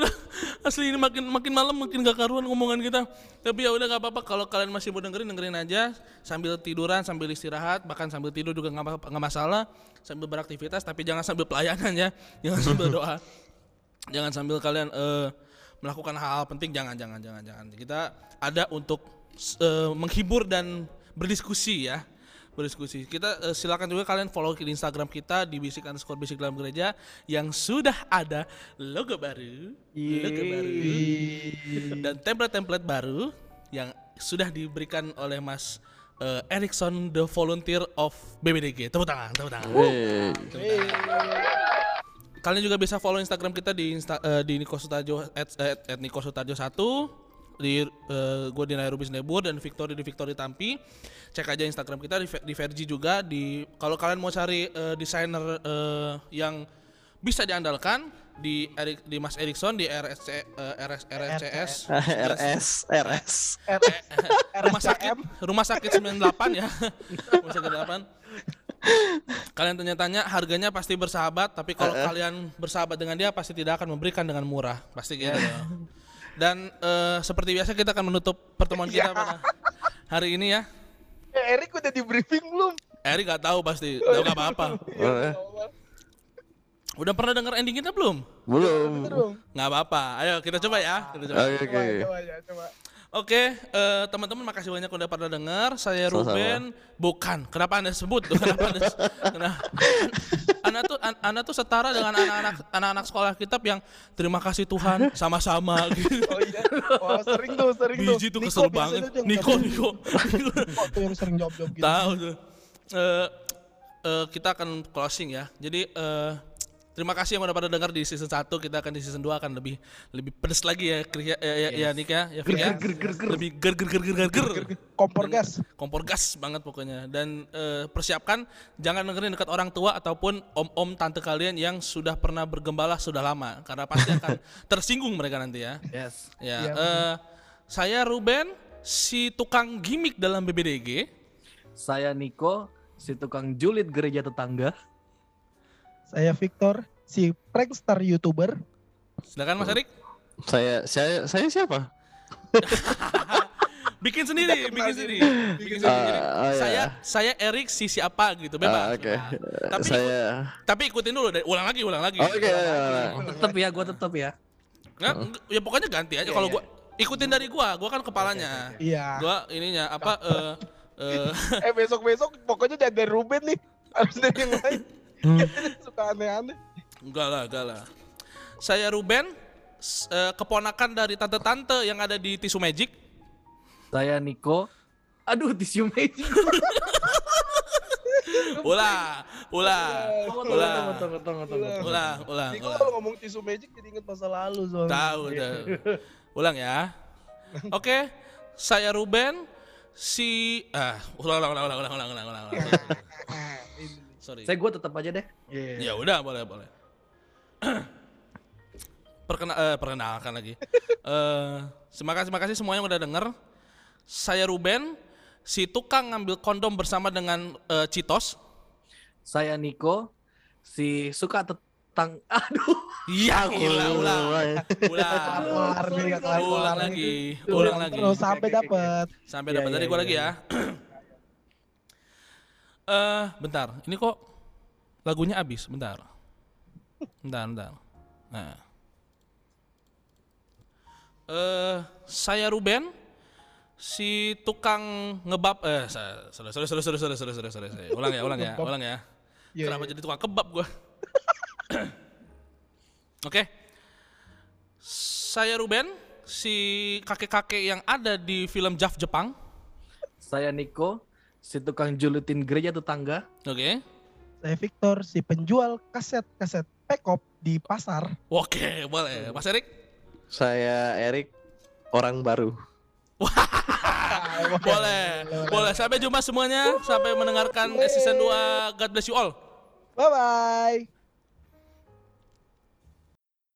asli ini makin makin malam makin gak karuan ngomongan kita. Tapi ya udah nggak apa-apa kalau kalian masih mau dengerin dengerin aja. Sambil tiduran sambil istirahat bahkan sambil tidur juga nggak masalah. Sambil beraktivitas tapi jangan sambil pelayanan ya. Jangan sambil doa. Jangan sambil kalian eh, melakukan hal-hal penting. Jangan jangan jangan jangan. Kita ada untuk eh, menghibur dan berdiskusi ya berdiskusi. Kita eh, silakan juga kalian follow di Instagram kita di bisik underscore bisik dalam gereja yang sudah ada logo baru, logo baru dan template-template baru yang sudah diberikan oleh Mas eh, Erikson the volunteer of BBDG. Tepuk tangan, tepuk tangan. Kalian juga bisa follow Instagram kita di Insta, eh, di Niko Sutarjo at, at, at Niko Sutarjo 1 di gue di Nairubis Nebur dan Victory di Victory Tampi. Cek aja Instagram kita di, di Vergi juga di kalau kalian mau cari eh, desainer eh, yang bisa diandalkan di Erik di Mas Erikson di RSC eh, RS, RSCS RS RS. rumah sakit rumah sakit 98 ya. Rumah sakit 8 kalian tanya-tanya harganya pasti bersahabat tapi kalau kalian bersahabat dengan dia pasti tidak akan memberikan dengan murah. Pasti gitu dan eh, seperti biasa kita akan menutup pertemuan kita pada hari ini ya Eh, Erik udah di briefing belum? Eri nggak tahu pasti tahu nggak apa-apa Eh, Udah pernah denger ending kita belum? Belum. Nggak apa-apa. Ayo kita coba ya. Kita coba. Oke oke. Coba, coba, ya, coba. Oke, eh, teman-teman makasih banyak udah pada dengar. Saya Sama-sama. Ruben. Bukan. Kenapa anda sebut? tuh? Kenapa anda? Kenapa? Anda tuh, an- anda tuh setara dengan anak-anak anak-anak sekolah kitab yang terima kasih Tuhan sama-sama. Gitu. Oh iya. Oh sering tuh, sering tuh. Biji tuh kesel banget. Niko. Niko. Niko tuh yang sering jawab-jawab gitu. Tahu tuh. Eh, eh, kita akan closing ya. Jadi eh, terima kasih yang udah pada dengar di season 1. Kita akan di season 2 akan lebih lebih pedes lagi ya Kri- ya, ya, ya Nik ya. ya, Fik ya. Lebih ger ger ger ger ger. ger. Kompor gas. Kompor gas banget pokoknya. Dan eh, persiapkan jangan dengerin dekat orang tua ataupun om-om tante kalian yang sudah pernah bergembala sudah lama karena pasti akan tersinggung mereka nanti ya. Yes. Ya, Iya, eh, saya Ruben si tukang gimmick dalam BBDG. Saya Niko, si tukang julid gereja tetangga. Saya Victor, si prankster YouTuber. Silakan Mas Erik. Saya saya saya siapa? Bikin sendiri, bikin sendiri. Bikin sendiri. iya. Saya saya Erik si siapa gitu bebas. Ah, Oke. bebas. Tapi Saya. tapi ikutin dulu deh. Ulang lagi, ulang lagi. Oke. Tetep ya, gue tetep ya. Nggak, ya pokoknya ganti aja kalau gua ikutin dari gua, gua kan kepalanya. Iya. Gua ininya apa eh eh Eh besok-besok pokoknya jangan dari Ruben nih. Harus dari yang lain. Suka aneh-aneh. enggak lah, enggak lah. Saya Ruben eh, keponakan dari tante-tante yang ada di Tisu Magic. Saya Niko. Aduh, tisu magic. Ulah, ulah, ulah, ulah, ulah, Niko ulah. kalau ngomong tisu magic jadi inget masa lalu soalnya. Tahu dah. Ulang ya. Oke, saya Ruben si ah ulang ulang ulang ulang ulang ulang ulang ulang. Ulang. Sorry. Saya gue tetap aja deh. Ya udah boleh boleh. Perkena eh, perkenalkan lagi. Eh terima kasih terima kasih semuanya yang udah denger. Saya Ruben, si tukang ngambil kondom bersama dengan eh, Citos. Saya Niko, si suka tetang. Aduh. Iya, ulang ulang. Ulang. Nih, nggak kelar Ulang lagi, Tuh, ulang lagi. Terus sampai dapat. Sampai Iya, dapat iya, dari gua iya, lagi ya. Eh, uh, bentar. Ini kok lagunya habis. Bentar. Bentar, bentar. Nah. Eh, uh, saya Ruben si tukang ngebab eh sorry sorry sorry sorry sorry sorry sorry, sorry, sorry. ulang ya ulang ya ulang ya yeah, kenapa yeah. jadi tukang kebab gue oke okay. saya Ruben si kakek-kakek yang ada di film Jaf Jepang saya Niko si tukang julitin gereja tetangga. oke Saya Victor, si penjual kaset-kaset pekop di pasar. oke boleh Mas Erik Saya Erik orang baru. boleh boleh sampai jumpa semuanya sampai mendengarkan season 2 God bless you all Bye-bye.